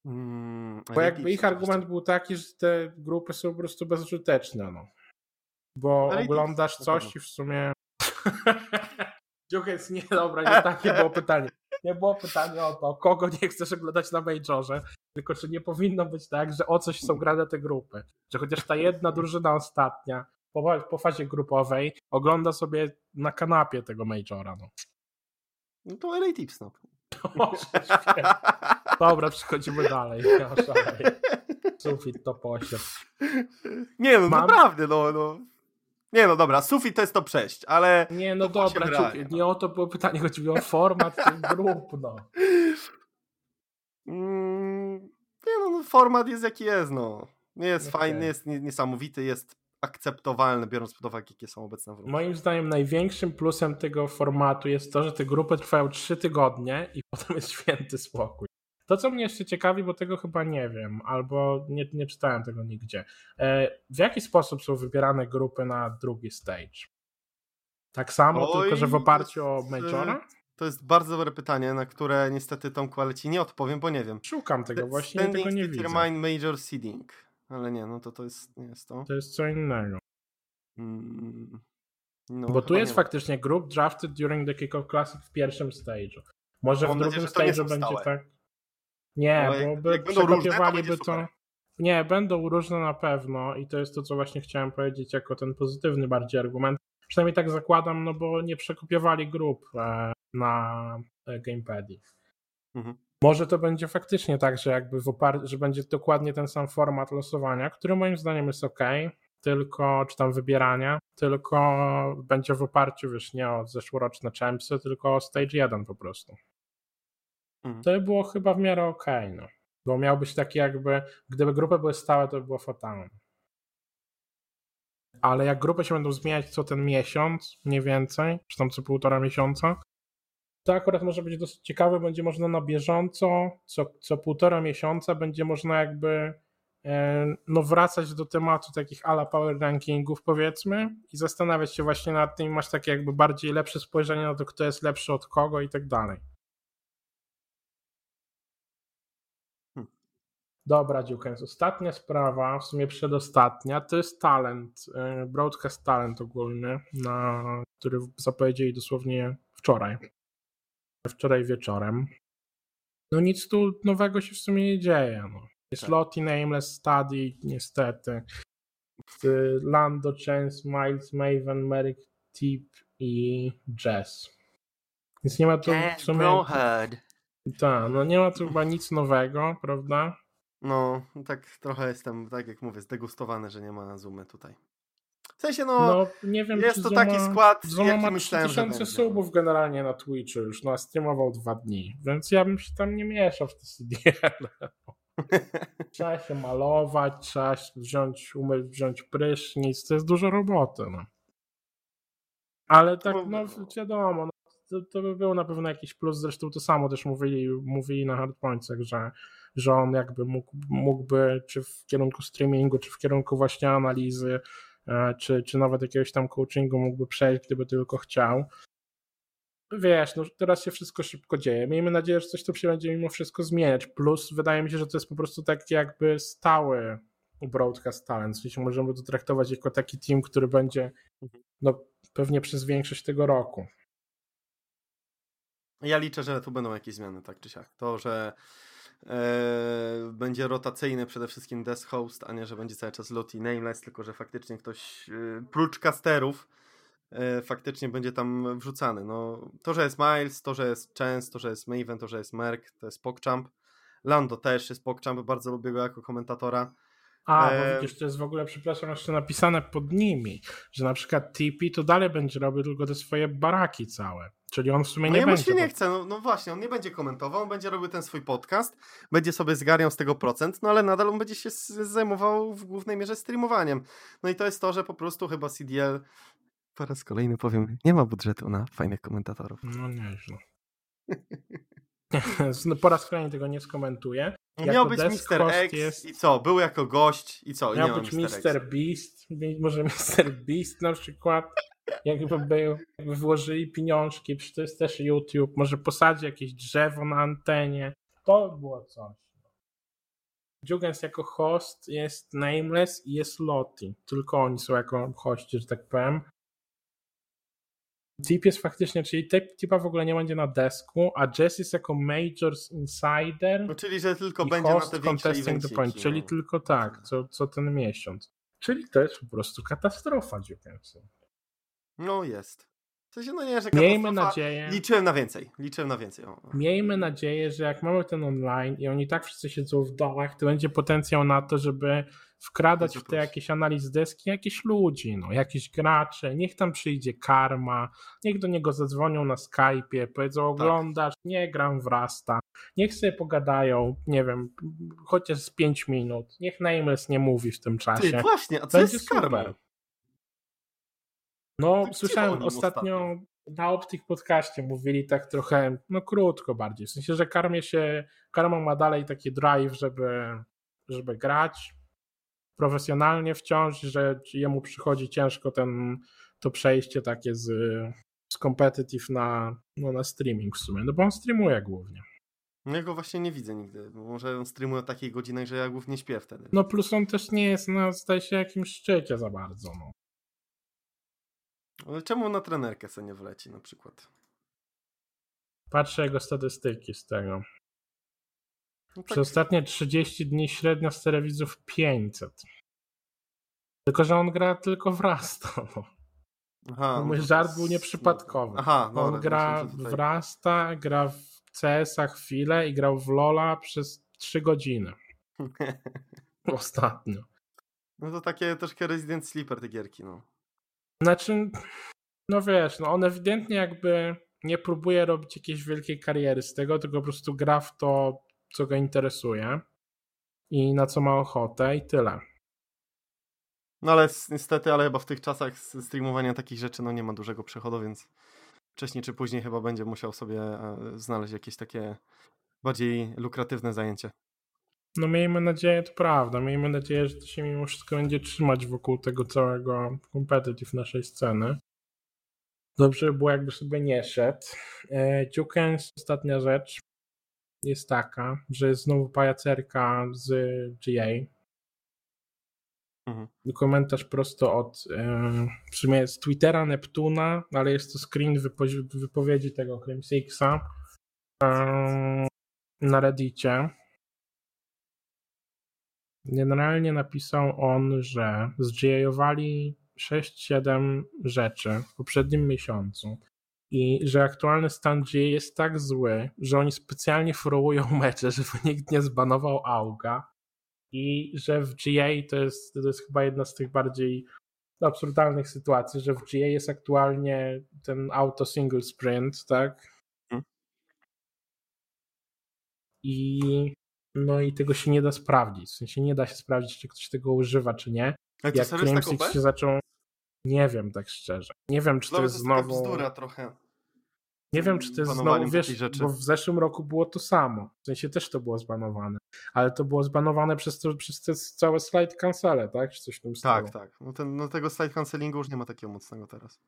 B: Hmm, bo jakby ich argument był taki, że te grupy są po prostu bezużyteczne. No. Bo Ale oglądasz coś i w sumie. Dziuchec, nie, dobra, nie takie było pytanie. Nie było pytanie o to, kogo nie chcesz oglądać na Majorze, tylko czy nie powinno być tak, że o coś są grane te grupy. Że chociaż ta jedna drużyna ostatnia po, po fazie grupowej ogląda sobie na kanapie tego Majora. No,
A: no to LA Tips, no.
B: Dobra, przechodzimy dalej. Sufit to 8.
A: Nie no, Mam... naprawdę, no, no. Nie no dobra, sufit to jest to przejść, ale...
B: Nie no dobra, nie o to było pytanie, chodziło o format tych grup, no.
A: Mm, nie no, no, format jest jaki jest, no. Nie jest okay. fajny, jest niesamowity, jest akceptowalny, biorąc pod uwagę, jakie są obecne
B: warunki. Moim zdaniem największym plusem tego formatu jest to, że te grupy trwają 3 tygodnie i potem jest święty spokój. To, co mnie jeszcze ciekawi, bo tego chyba nie wiem, albo nie, nie czytałem tego nigdzie. E, w jaki sposób są wybierane grupy na drugi stage? Tak samo, Oj, tylko że w oparciu o Majora?
A: To jest bardzo dobre pytanie, na które niestety Tomku, ale ci nie odpowiem, bo nie wiem.
B: Szukam tego, właśnie Standing tego nie widzę.
A: Major Seeding. Ale nie, no to to jest, nie jest to.
B: To jest co innego. Mm, no, bo tu jest faktycznie group drafted during the kickoff classic w pierwszym stage'u. Może w drugim stage'u będzie tak. Nie, bo by przekopiowaliby to. to... Nie, będą różne na pewno i to jest to, co właśnie chciałem powiedzieć jako ten pozytywny bardziej argument. Przynajmniej tak zakładam, no bo nie przekopiowali grup e, na e, gamepadie. Mhm. Może to będzie faktycznie tak, że jakby w opar- że będzie dokładnie ten sam format losowania, który moim zdaniem jest ok, tylko, czy tam wybierania, tylko będzie w oparciu, wiesz, nie o zeszłoroczne champsy, tylko o stage 1 po prostu. Mhm. To by było chyba w miarę ok, no. Bo miał być taki jakby, gdyby grupy były stałe, to by było fatalne. Ale jak grupy się będą zmieniać co ten miesiąc, mniej więcej, czy tam co półtora miesiąca, to akurat może być dosyć ciekawe, będzie można na bieżąco, co, co półtora miesiąca będzie można jakby e, no wracać do tematu takich ala power rankingów powiedzmy i zastanawiać się właśnie nad tym, masz takie jakby bardziej lepsze spojrzenie na to, kto jest lepszy od kogo i tak dalej. Dobra, Dziukens. Ostatnia sprawa, w sumie przedostatnia, to jest talent, e, broadcast talent ogólny, na, który zapowiedzieli dosłownie wczoraj. Wczoraj wieczorem. No nic tu nowego się w sumie nie dzieje. No. Jest tak. Lottie, Nameless, Study, niestety. Lando, Chance, Miles, Maven, Merrick, Tip i Jess. Więc nie ma tu w sumie... Tak, no nie ma tu chyba nic nowego, prawda?
A: No, tak trochę jestem, tak jak mówię, zdegustowany, że nie ma Zoomy tutaj. W sensie, no, no nie wiem, jest to Zuma, taki skład, Zuma jaki ma myślałem, 3000
B: subów generalnie na Twitchu już, no, a streamował dwa dni, więc ja bym się tam nie mieszał w te CDL. trzeba się malować, trzeba wziąć, umyć, wziąć prysznic, to jest dużo roboty, no. Ale tak, no wiadomo, no, to, to by był na pewno jakiś plus, zresztą to samo też mówili, mówili na hardpointsach, że że on jakby mógł, mógłby, czy w kierunku streamingu, czy w kierunku właśnie analizy, e, czy, czy nawet jakiegoś tam coachingu mógłby przejść, gdyby tylko chciał. Wiesz, no teraz się wszystko szybko dzieje. Miejmy nadzieję, że coś tu się będzie mimo wszystko zmieniać. Plus wydaje mi się, że to jest po prostu taki jakby stały broadcast talent. Czyli możemy to traktować jako taki team, który będzie mhm. no, pewnie przez większość tego roku.
A: Ja liczę, że tu będą jakieś zmiany, tak czy siak. To, że e, będzie rotacyjny przede wszystkim desk host, a nie, że będzie cały czas Lottie Nameless, tylko że faktycznie ktoś e, prócz casterów e, faktycznie będzie tam wrzucany. No, to, że jest Miles, to, że jest Chance, to, że jest Maven, to, że jest Merk, to jest PogChamp. Lando też jest PogChamp, bardzo lubię go jako komentatora.
B: A, bo e, widzisz, to jest w ogóle, przepraszam, jeszcze napisane pod nimi, że na przykład TP to dalej będzie robił tylko te swoje baraki całe. Czyli on w sumie
A: no
B: nie
A: ja
B: będzie.
A: się nie chce, no, no, właśnie, on nie będzie komentował, on będzie robił ten swój podcast, będzie sobie zgarniał z tego procent, no ale nadal on będzie się zajmował w głównej mierze streamowaniem. No i to jest to, że po prostu chyba CDL po raz kolejny powiem, nie ma budżetu na fajnych komentatorów.
B: No nieźle. No, po raz kolejny tego nie skomentuję.
A: Miał być Mr. X jest... i co? Był jako gość i co?
B: Miał być Mr. Beast, może Mr. Beast na przykład. Jakby był, jakby włożyli pieniążki, przecież to jest też YouTube, może posadzi jakieś drzewo na antenie. To by było coś. Jugens jako host jest Nameless i jest Lottie. Tylko oni są jako hości, że tak powiem. Tip jest faktycznie, czyli typa w ogóle nie będzie na desku, a Jess jest jako Majors Insider.
A: No, czyli, że tylko będzie na te większe evenciki,
B: point, no. Czyli tylko tak, co, co ten miesiąc. Czyli to jest po prostu katastrofa Jukensu.
A: No jest. W sensie, no nie, że
B: Miejmy nadzieję.
A: Liczyłem na więcej. Liczyłem na więcej. O.
B: Miejmy nadzieję, że jak mamy ten online i oni tak wszyscy siedzą w domach, to będzie potencjał na to, żeby wkradać w te jakieś analiz deski jakieś ludzi, no, jakieś gracze, niech tam przyjdzie karma, niech do niego zadzwonią na Skype'ie, powiedzą tak. oglądasz, tak. nie gram w Rasta, niech sobie pogadają, nie wiem, chociaż z 5 minut, niech Nameless nie mówi w tym czasie.
A: Ty, właśnie, a co będzie jest karma?
B: No, tak słyszałem ostatnio, ostatnio na Optik podcaście mówili tak trochę, no krótko bardziej, w sensie, że karmie się, karma ma dalej taki drive, żeby, żeby grać, profesjonalnie wciąż, że jemu przychodzi ciężko ten, to przejście takie z, z competitive na, no, na streaming w sumie, no bo on streamuje głównie.
A: No ja go właśnie nie widzę nigdy, bo może on streamuje o takiej godzinie, że ja głównie śpię wtedy.
B: No plus on też nie jest, no zdaje się jakimś szczycie za bardzo, no.
A: Ale czemu na trenerkę sobie nie wleci na przykład?
B: Patrzę jego statystyki z tego. No tak. Przez ostatnie 30 dni średnio z telewizów 500. Tylko, że on gra tylko w Rasta. No. Aha, Mój no żart był nieprzypadkowy. Aha, no, on gra w Rasta, gra w CS-a chwilę i grał w Lola przez 3 godziny. Ostatnio.
A: No to takie troszkę Resident Sleeper te gierki, no.
B: Znaczy, no wiesz, no on ewidentnie jakby nie próbuje robić jakiejś wielkiej kariery z tego, tylko po prostu gra w to, co go interesuje i na co ma ochotę i tyle.
A: No ale niestety, ale chyba w tych czasach streamowania takich rzeczy no nie ma dużego przechodu, więc wcześniej czy później chyba będzie musiał sobie e, znaleźć jakieś takie bardziej lukratywne zajęcie.
B: No miejmy nadzieję, to prawda, miejmy nadzieję, że to się mimo wszystko będzie trzymać wokół tego całego competitive naszej sceny. Dobrze by było, jakby sobie nie szedł. E, Jukens, ostatnia rzecz jest taka, że jest znowu pajacerka z GA. Mhm. Komentarz prosto od e, w sumie z Twittera Neptuna, ale jest to screen wypowiedzi tego Crimsixa e, na Reddicie. Generalnie napisał on, że zGA-owali 6-7 rzeczy w poprzednim miesiącu i że aktualny stan GA jest tak zły, że oni specjalnie forwują mecze, żeby nikt nie zbanował Auga i że w GA to jest, to jest chyba jedna z tych bardziej absurdalnych sytuacji, że w GA jest aktualnie ten auto single sprint, tak? Hmm. I no i tego się nie da sprawdzić. W sensie nie da się sprawdzić, czy ktoś tego używa, czy nie.
A: Ale Jak Claim
B: się zaczął. Nie wiem tak szczerze. Nie wiem, czy to jest znowu.
A: bzdura trochę.
B: Nie wiem, czy to jest znowu, wiesz, bo w zeszłym roku było to samo. W sensie też to było zbanowane. Ale to było zbanowane przez, to, przez te całe slide cancele, tak? Czy coś w tym
A: Tak, tak. No, ten, no tego slide cancelingu już nie ma takiego mocnego teraz.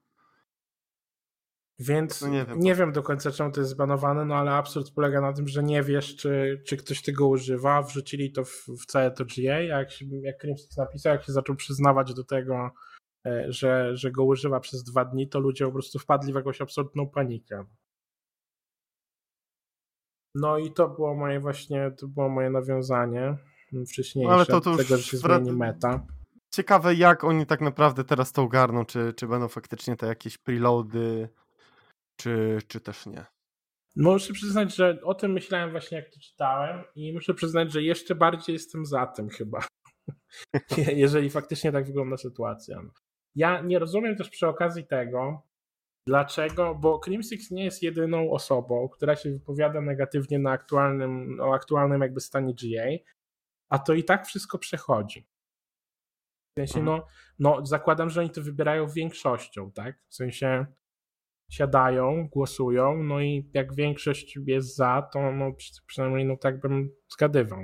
B: Więc no nie, wiem, nie wiem, do końca czemu to jest zbanowane, no ale absurd polega na tym, że nie wiesz, czy, czy ktoś tego używa. Wrzucili to w, w całe to GA, jak, jak Crimsix napisał, jak się zaczął przyznawać do tego, że, że go używa przez dwa dni, to ludzie po prostu wpadli w jakąś absolutną panikę. No i to było moje właśnie, to było moje nawiązanie wcześniejsze,
A: Ale to- to
B: tego, że się zmieni meta.
A: Ciekawe, jak oni tak naprawdę teraz to ogarną, czy, czy będą faktycznie te jakieś preloady, czy, czy też nie.
B: No, Muszę przyznać, że o tym myślałem właśnie jak to czytałem i muszę przyznać, że jeszcze bardziej jestem za tym chyba. Jeżeli faktycznie tak wygląda sytuacja. Ja nie rozumiem też przy okazji tego, dlaczego, bo Crimsix nie jest jedyną osobą, która się wypowiada negatywnie na aktualnym, o aktualnym jakby stanie GA, a to i tak wszystko przechodzi. W sensie, no, no zakładam, że oni to wybierają większością, tak? W sensie siadają, głosują, no i jak większość jest za, to no, przy- przynajmniej no tak bym zgadywał.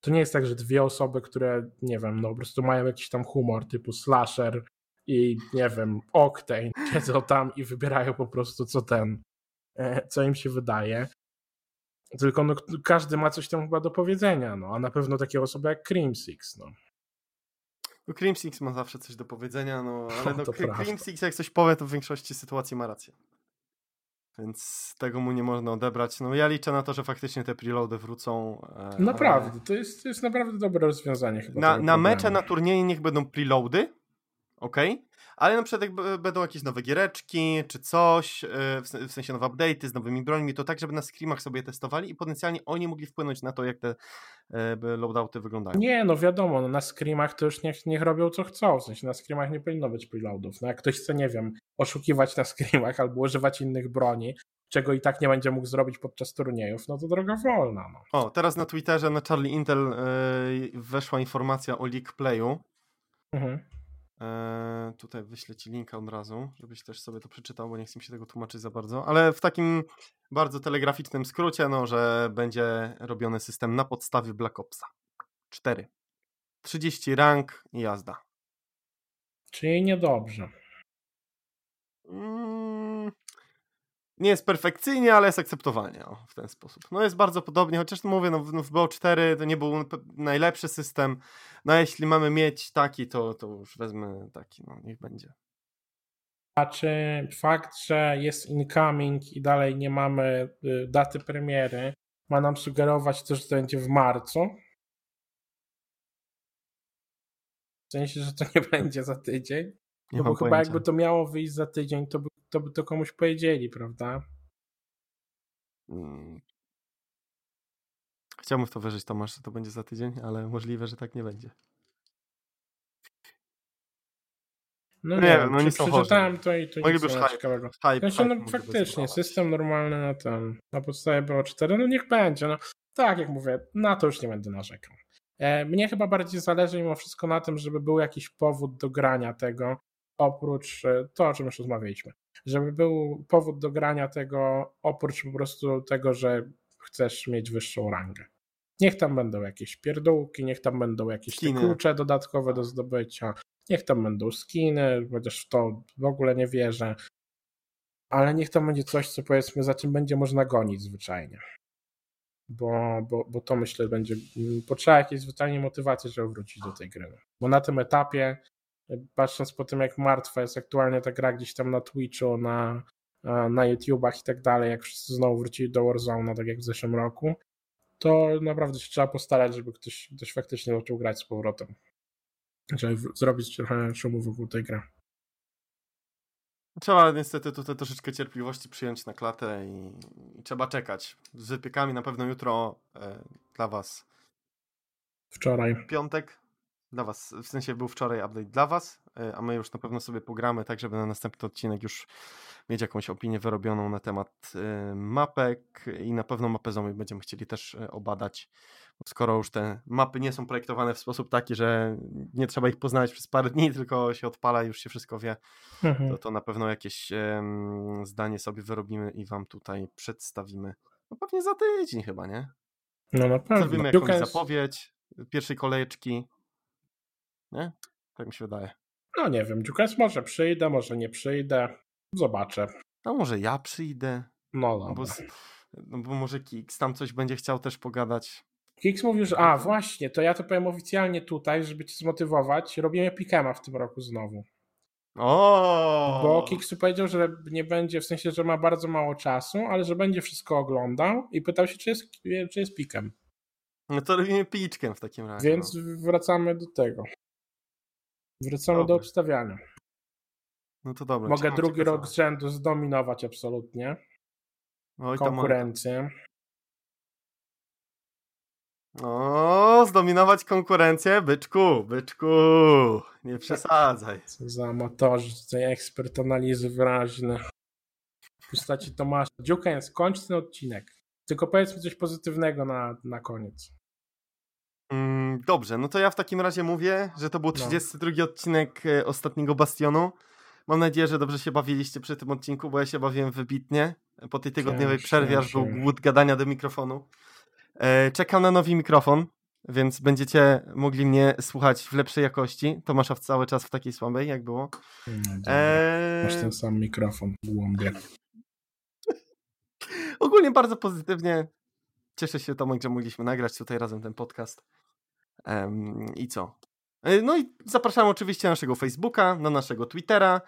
B: To nie jest tak, że dwie osoby, które, nie wiem, no po prostu mają jakiś tam humor typu slasher i, nie wiem, Octane, siedzą tam i wybierają po prostu co ten, e, co im się wydaje. Tylko no, każdy ma coś tam chyba do powiedzenia, no, a na pewno takie osoby jak Cream Six, no.
A: No Crimsix ma zawsze coś do powiedzenia, no ale no, Cri-
B: prawda.
A: Crimsix jak coś powie, to w większości sytuacji ma rację. Więc tego mu nie można odebrać. No ja liczę na to, że faktycznie te preloady wrócą. e, ale
B: Naprawdę, to jest, to jest naprawdę dobre rozwiązanie chyba.
A: Na, na mecze, na turnieje niech będą preloady, ok? Ale na przykład jak będą jakieś nowe giereczki, czy coś, e, w sen- w sensie nowe update'y z nowymi brońmi, to tak, żeby na screamach sobie testowali i potencjalnie oni mogli wpłynąć na to, jak te e, loadouty wyglądają.
B: Nie, no wiadomo, no na screamach to już niech, niech robią co chcą, w sensie na screamach nie powinno być preloadów. No jak ktoś chce, nie wiem, oszukiwać na screamach albo używać innych broni, czego i tak nie będzie mógł zrobić podczas turniejów, no to droga wolna, no.
A: O, teraz na Twitterze na Charlie Intel e, weszła informacja o League Playu.
B: Mhm.
A: E, tutaj wyślę ci linka od razu, żebyś też sobie to przeczytał, bo nie chcę mi się tego tłumaczyć za bardzo, ale w takim bardzo telegraficznym skrócie, no, że będzie robiony system na podstawie Black Opsa 4. 30 rank i jazda.
B: Czyli niedobrze.
A: Mm, nie jest perfekcyjnie, ale jest akceptowalnie o, w ten sposób. No jest bardzo podobnie, chociaż mówię, no, w- no w BO4 to nie był najlepszy system, no a jeśli mamy mieć taki, to, to już wezmę taki, no niech będzie.
B: A czy fakt, że jest incoming i dalej nie mamy y, daty premiery, ma nam sugerować to, że to będzie w marcu? W sensie, że to nie będzie za tydzień?
A: Nie
B: No bo chyba
A: pojęcia.
B: jakby to miało wyjść za tydzień, to by to, by to komuś powiedzieli, prawda?
A: Mm. Chciałbym w to wierzyć, Tomasz, że to będzie za tydzień, ale możliwe, że tak nie będzie.
B: No
A: Nie
B: nie,
A: wiem,
B: wiem,
A: no nie są
B: przeczytałem to i to nic
A: Mogliby
B: nie
A: już
B: ma
A: hype-
B: ciekawego.
A: Hype,
B: Znaczy,
A: hype
B: no faktycznie, system normalny na ten, na podstawie BO4, no niech będzie, no tak jak mówię, na to już nie będę narzekał. E, mnie chyba bardziej zależy mimo wszystko na tym, żeby był jakiś powód do grania tego, oprócz e, to, o czym już rozmawialiśmy, żeby był powód do grania tego, oprócz po prostu tego, że chcesz mieć wyższą rangę. Niech tam będą jakieś pierdółki, niech tam będą jakieś klucze dodatkowe do zdobycia, niech tam będą skiny, chociaż w to w ogóle nie wierzę. Ale niech tam będzie coś, co powiedzmy, za czym będzie można gonić zwyczajnie. Bo, bo, bo to myślę będzie. mm, Potrzeba jakiejś zwyczajnie motywacji, żeby wrócić do tej gry. Bo na tym etapie, patrząc po tym, jak martwa jest aktualnie ta gra gdzieś tam na Twitchu, na, na YouTubach i tak dalej, jak wszyscy znowu wrócili do Warzone, tak jak w zeszłym roku, to naprawdę się trzeba postarać, żeby ktoś, ktoś faktycznie zaczął grać z powrotem. Żeby zrobić trochę szumu wokół tej gry.
A: Trzeba niestety tutaj troszeczkę cierpliwości przyjąć na klatę i, i trzeba czekać. Z wypiekami na pewno jutro e, dla was
B: Wczoraj.
A: piątek. Dla was, w sensie był wczoraj update dla was, e, a my już na pewno sobie pogramy, tak żeby na następny odcinek już mieć jakąś opinię wyrobioną na temat e, mapek i na pewno mapę zombie będziemy chcieli też e, obadać. Bo Skoro już te mapy nie są projektowane w sposób taki, że nie trzeba ich poznać przez parę dni, tylko się odpala i już się wszystko wie,
B: Mhm.
A: to, to na pewno jakieś em, zdanie sobie wyrobimy i wam tutaj przedstawimy. No pewnie za tydzień chyba, nie?
B: No na pewno.
A: Zrobimy jakąś zapowiedź pierwszej kolejeczki. Nie? Tak mi się wydaje.
B: No nie wiem, Dziukas może przyjdę, może nie przyjdę. Zobaczę.
A: A może ja przyjdę?
B: No
A: No
B: dobra.
A: bo, z- no bo może Kiks tam coś będzie chciał też pogadać.
B: Kiks mówił, że a właśnie, to ja to powiem oficjalnie tutaj, żeby cię zmotywować. Robimy Pikema w tym roku znowu.
A: O!
B: Bo Kiksu powiedział, że nie będzie, w sensie, że ma bardzo mało czasu, ale że będzie wszystko oglądał i pytał się, czy jest, czy jest pikem.
A: No to robimy piczkiem w takim razie.
B: Więc wracamy do tego. Wracamy
A: Dobra.
B: do obstawiania.
A: No to dobra.
B: Mogę drugi rok z rzędu zdominować absolutnie
A: Oj,
B: konkurencję.
A: O, zdominować konkurencję, byczku, byczku, nie przesadzaj.
B: Co za amatorzy, tutaj ekspert analizy wyraźny. W postaci Tomasza. Dziukens, kończ ten odcinek. Tylko powiedz mi coś pozytywnego na, na koniec.
A: Mm, dobrze, no to ja w takim razie mówię, że to był
B: No.
A: 32 odcinek e, ostatniego Bastionu. Mam nadzieję, że dobrze się bawiliście przy tym odcinku, bo ja się bawiłem wybitnie. Po tej tygodniowej przerwie aż był głód gadania do mikrofonu. E, czekam na nowy mikrofon, więc będziecie mogli mnie słuchać w lepszej jakości. Tomasza w cały czas w takiej słabej, jak było.
B: No.
A: E,
B: Masz ten sam mikrofon głąbie.
A: ogólnie bardzo pozytywnie. Cieszę się, Tomek, że mogliśmy nagrać tutaj razem ten podcast. I co? E, No i zapraszam oczywiście na naszego Facebooka, na naszego Twittera,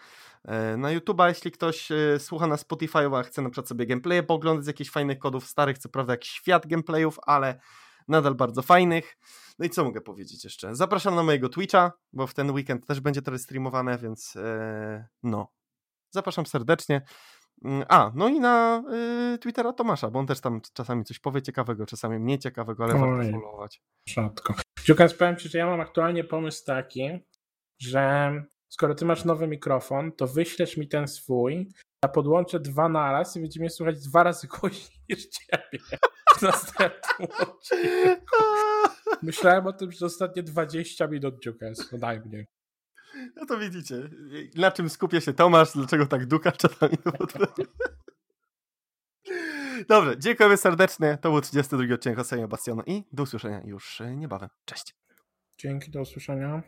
A: e, na YouTube'a, jeśli ktoś e, słucha na Spotify, a chce na przykład sobie gameplaye pooglądać z jakichś fajnych kodów starych, co prawda jak świat gameplayów, ale nadal bardzo fajnych. No i co mogę powiedzieć jeszcze? Zapraszam na mojego Twitcha, bo w ten weekend też będzie to streamowane, więc no. Zapraszam serdecznie. Mm, A, no i na y, Twittera Tomasza, bo on też tam czasami coś powie ciekawego, czasami mniej ciekawego, ale
B: Oj.
A: warto followować.
B: Rzadko. Dziukens, powiem Ci, że ja mam aktualnie pomysł taki, że skoro Ty masz nowy mikrofon, to wyślesz mi ten swój, a podłączę dwa naraz i będzie mnie słuchać dwa razy głośniej niż Ciebie w następnym odcinku. Myślałem o tym przez ostatnie 20 minut, Dziukens, no daj mnie.
A: No to widzicie, na czym skupia się Tomasz, dlaczego tak duka czasami. Dobrze, dziękujemy serdecznie. To był 32 odcinek Ocenia Bastionu i do usłyszenia już niebawem. Cześć.
B: Dzięki, do usłyszenia.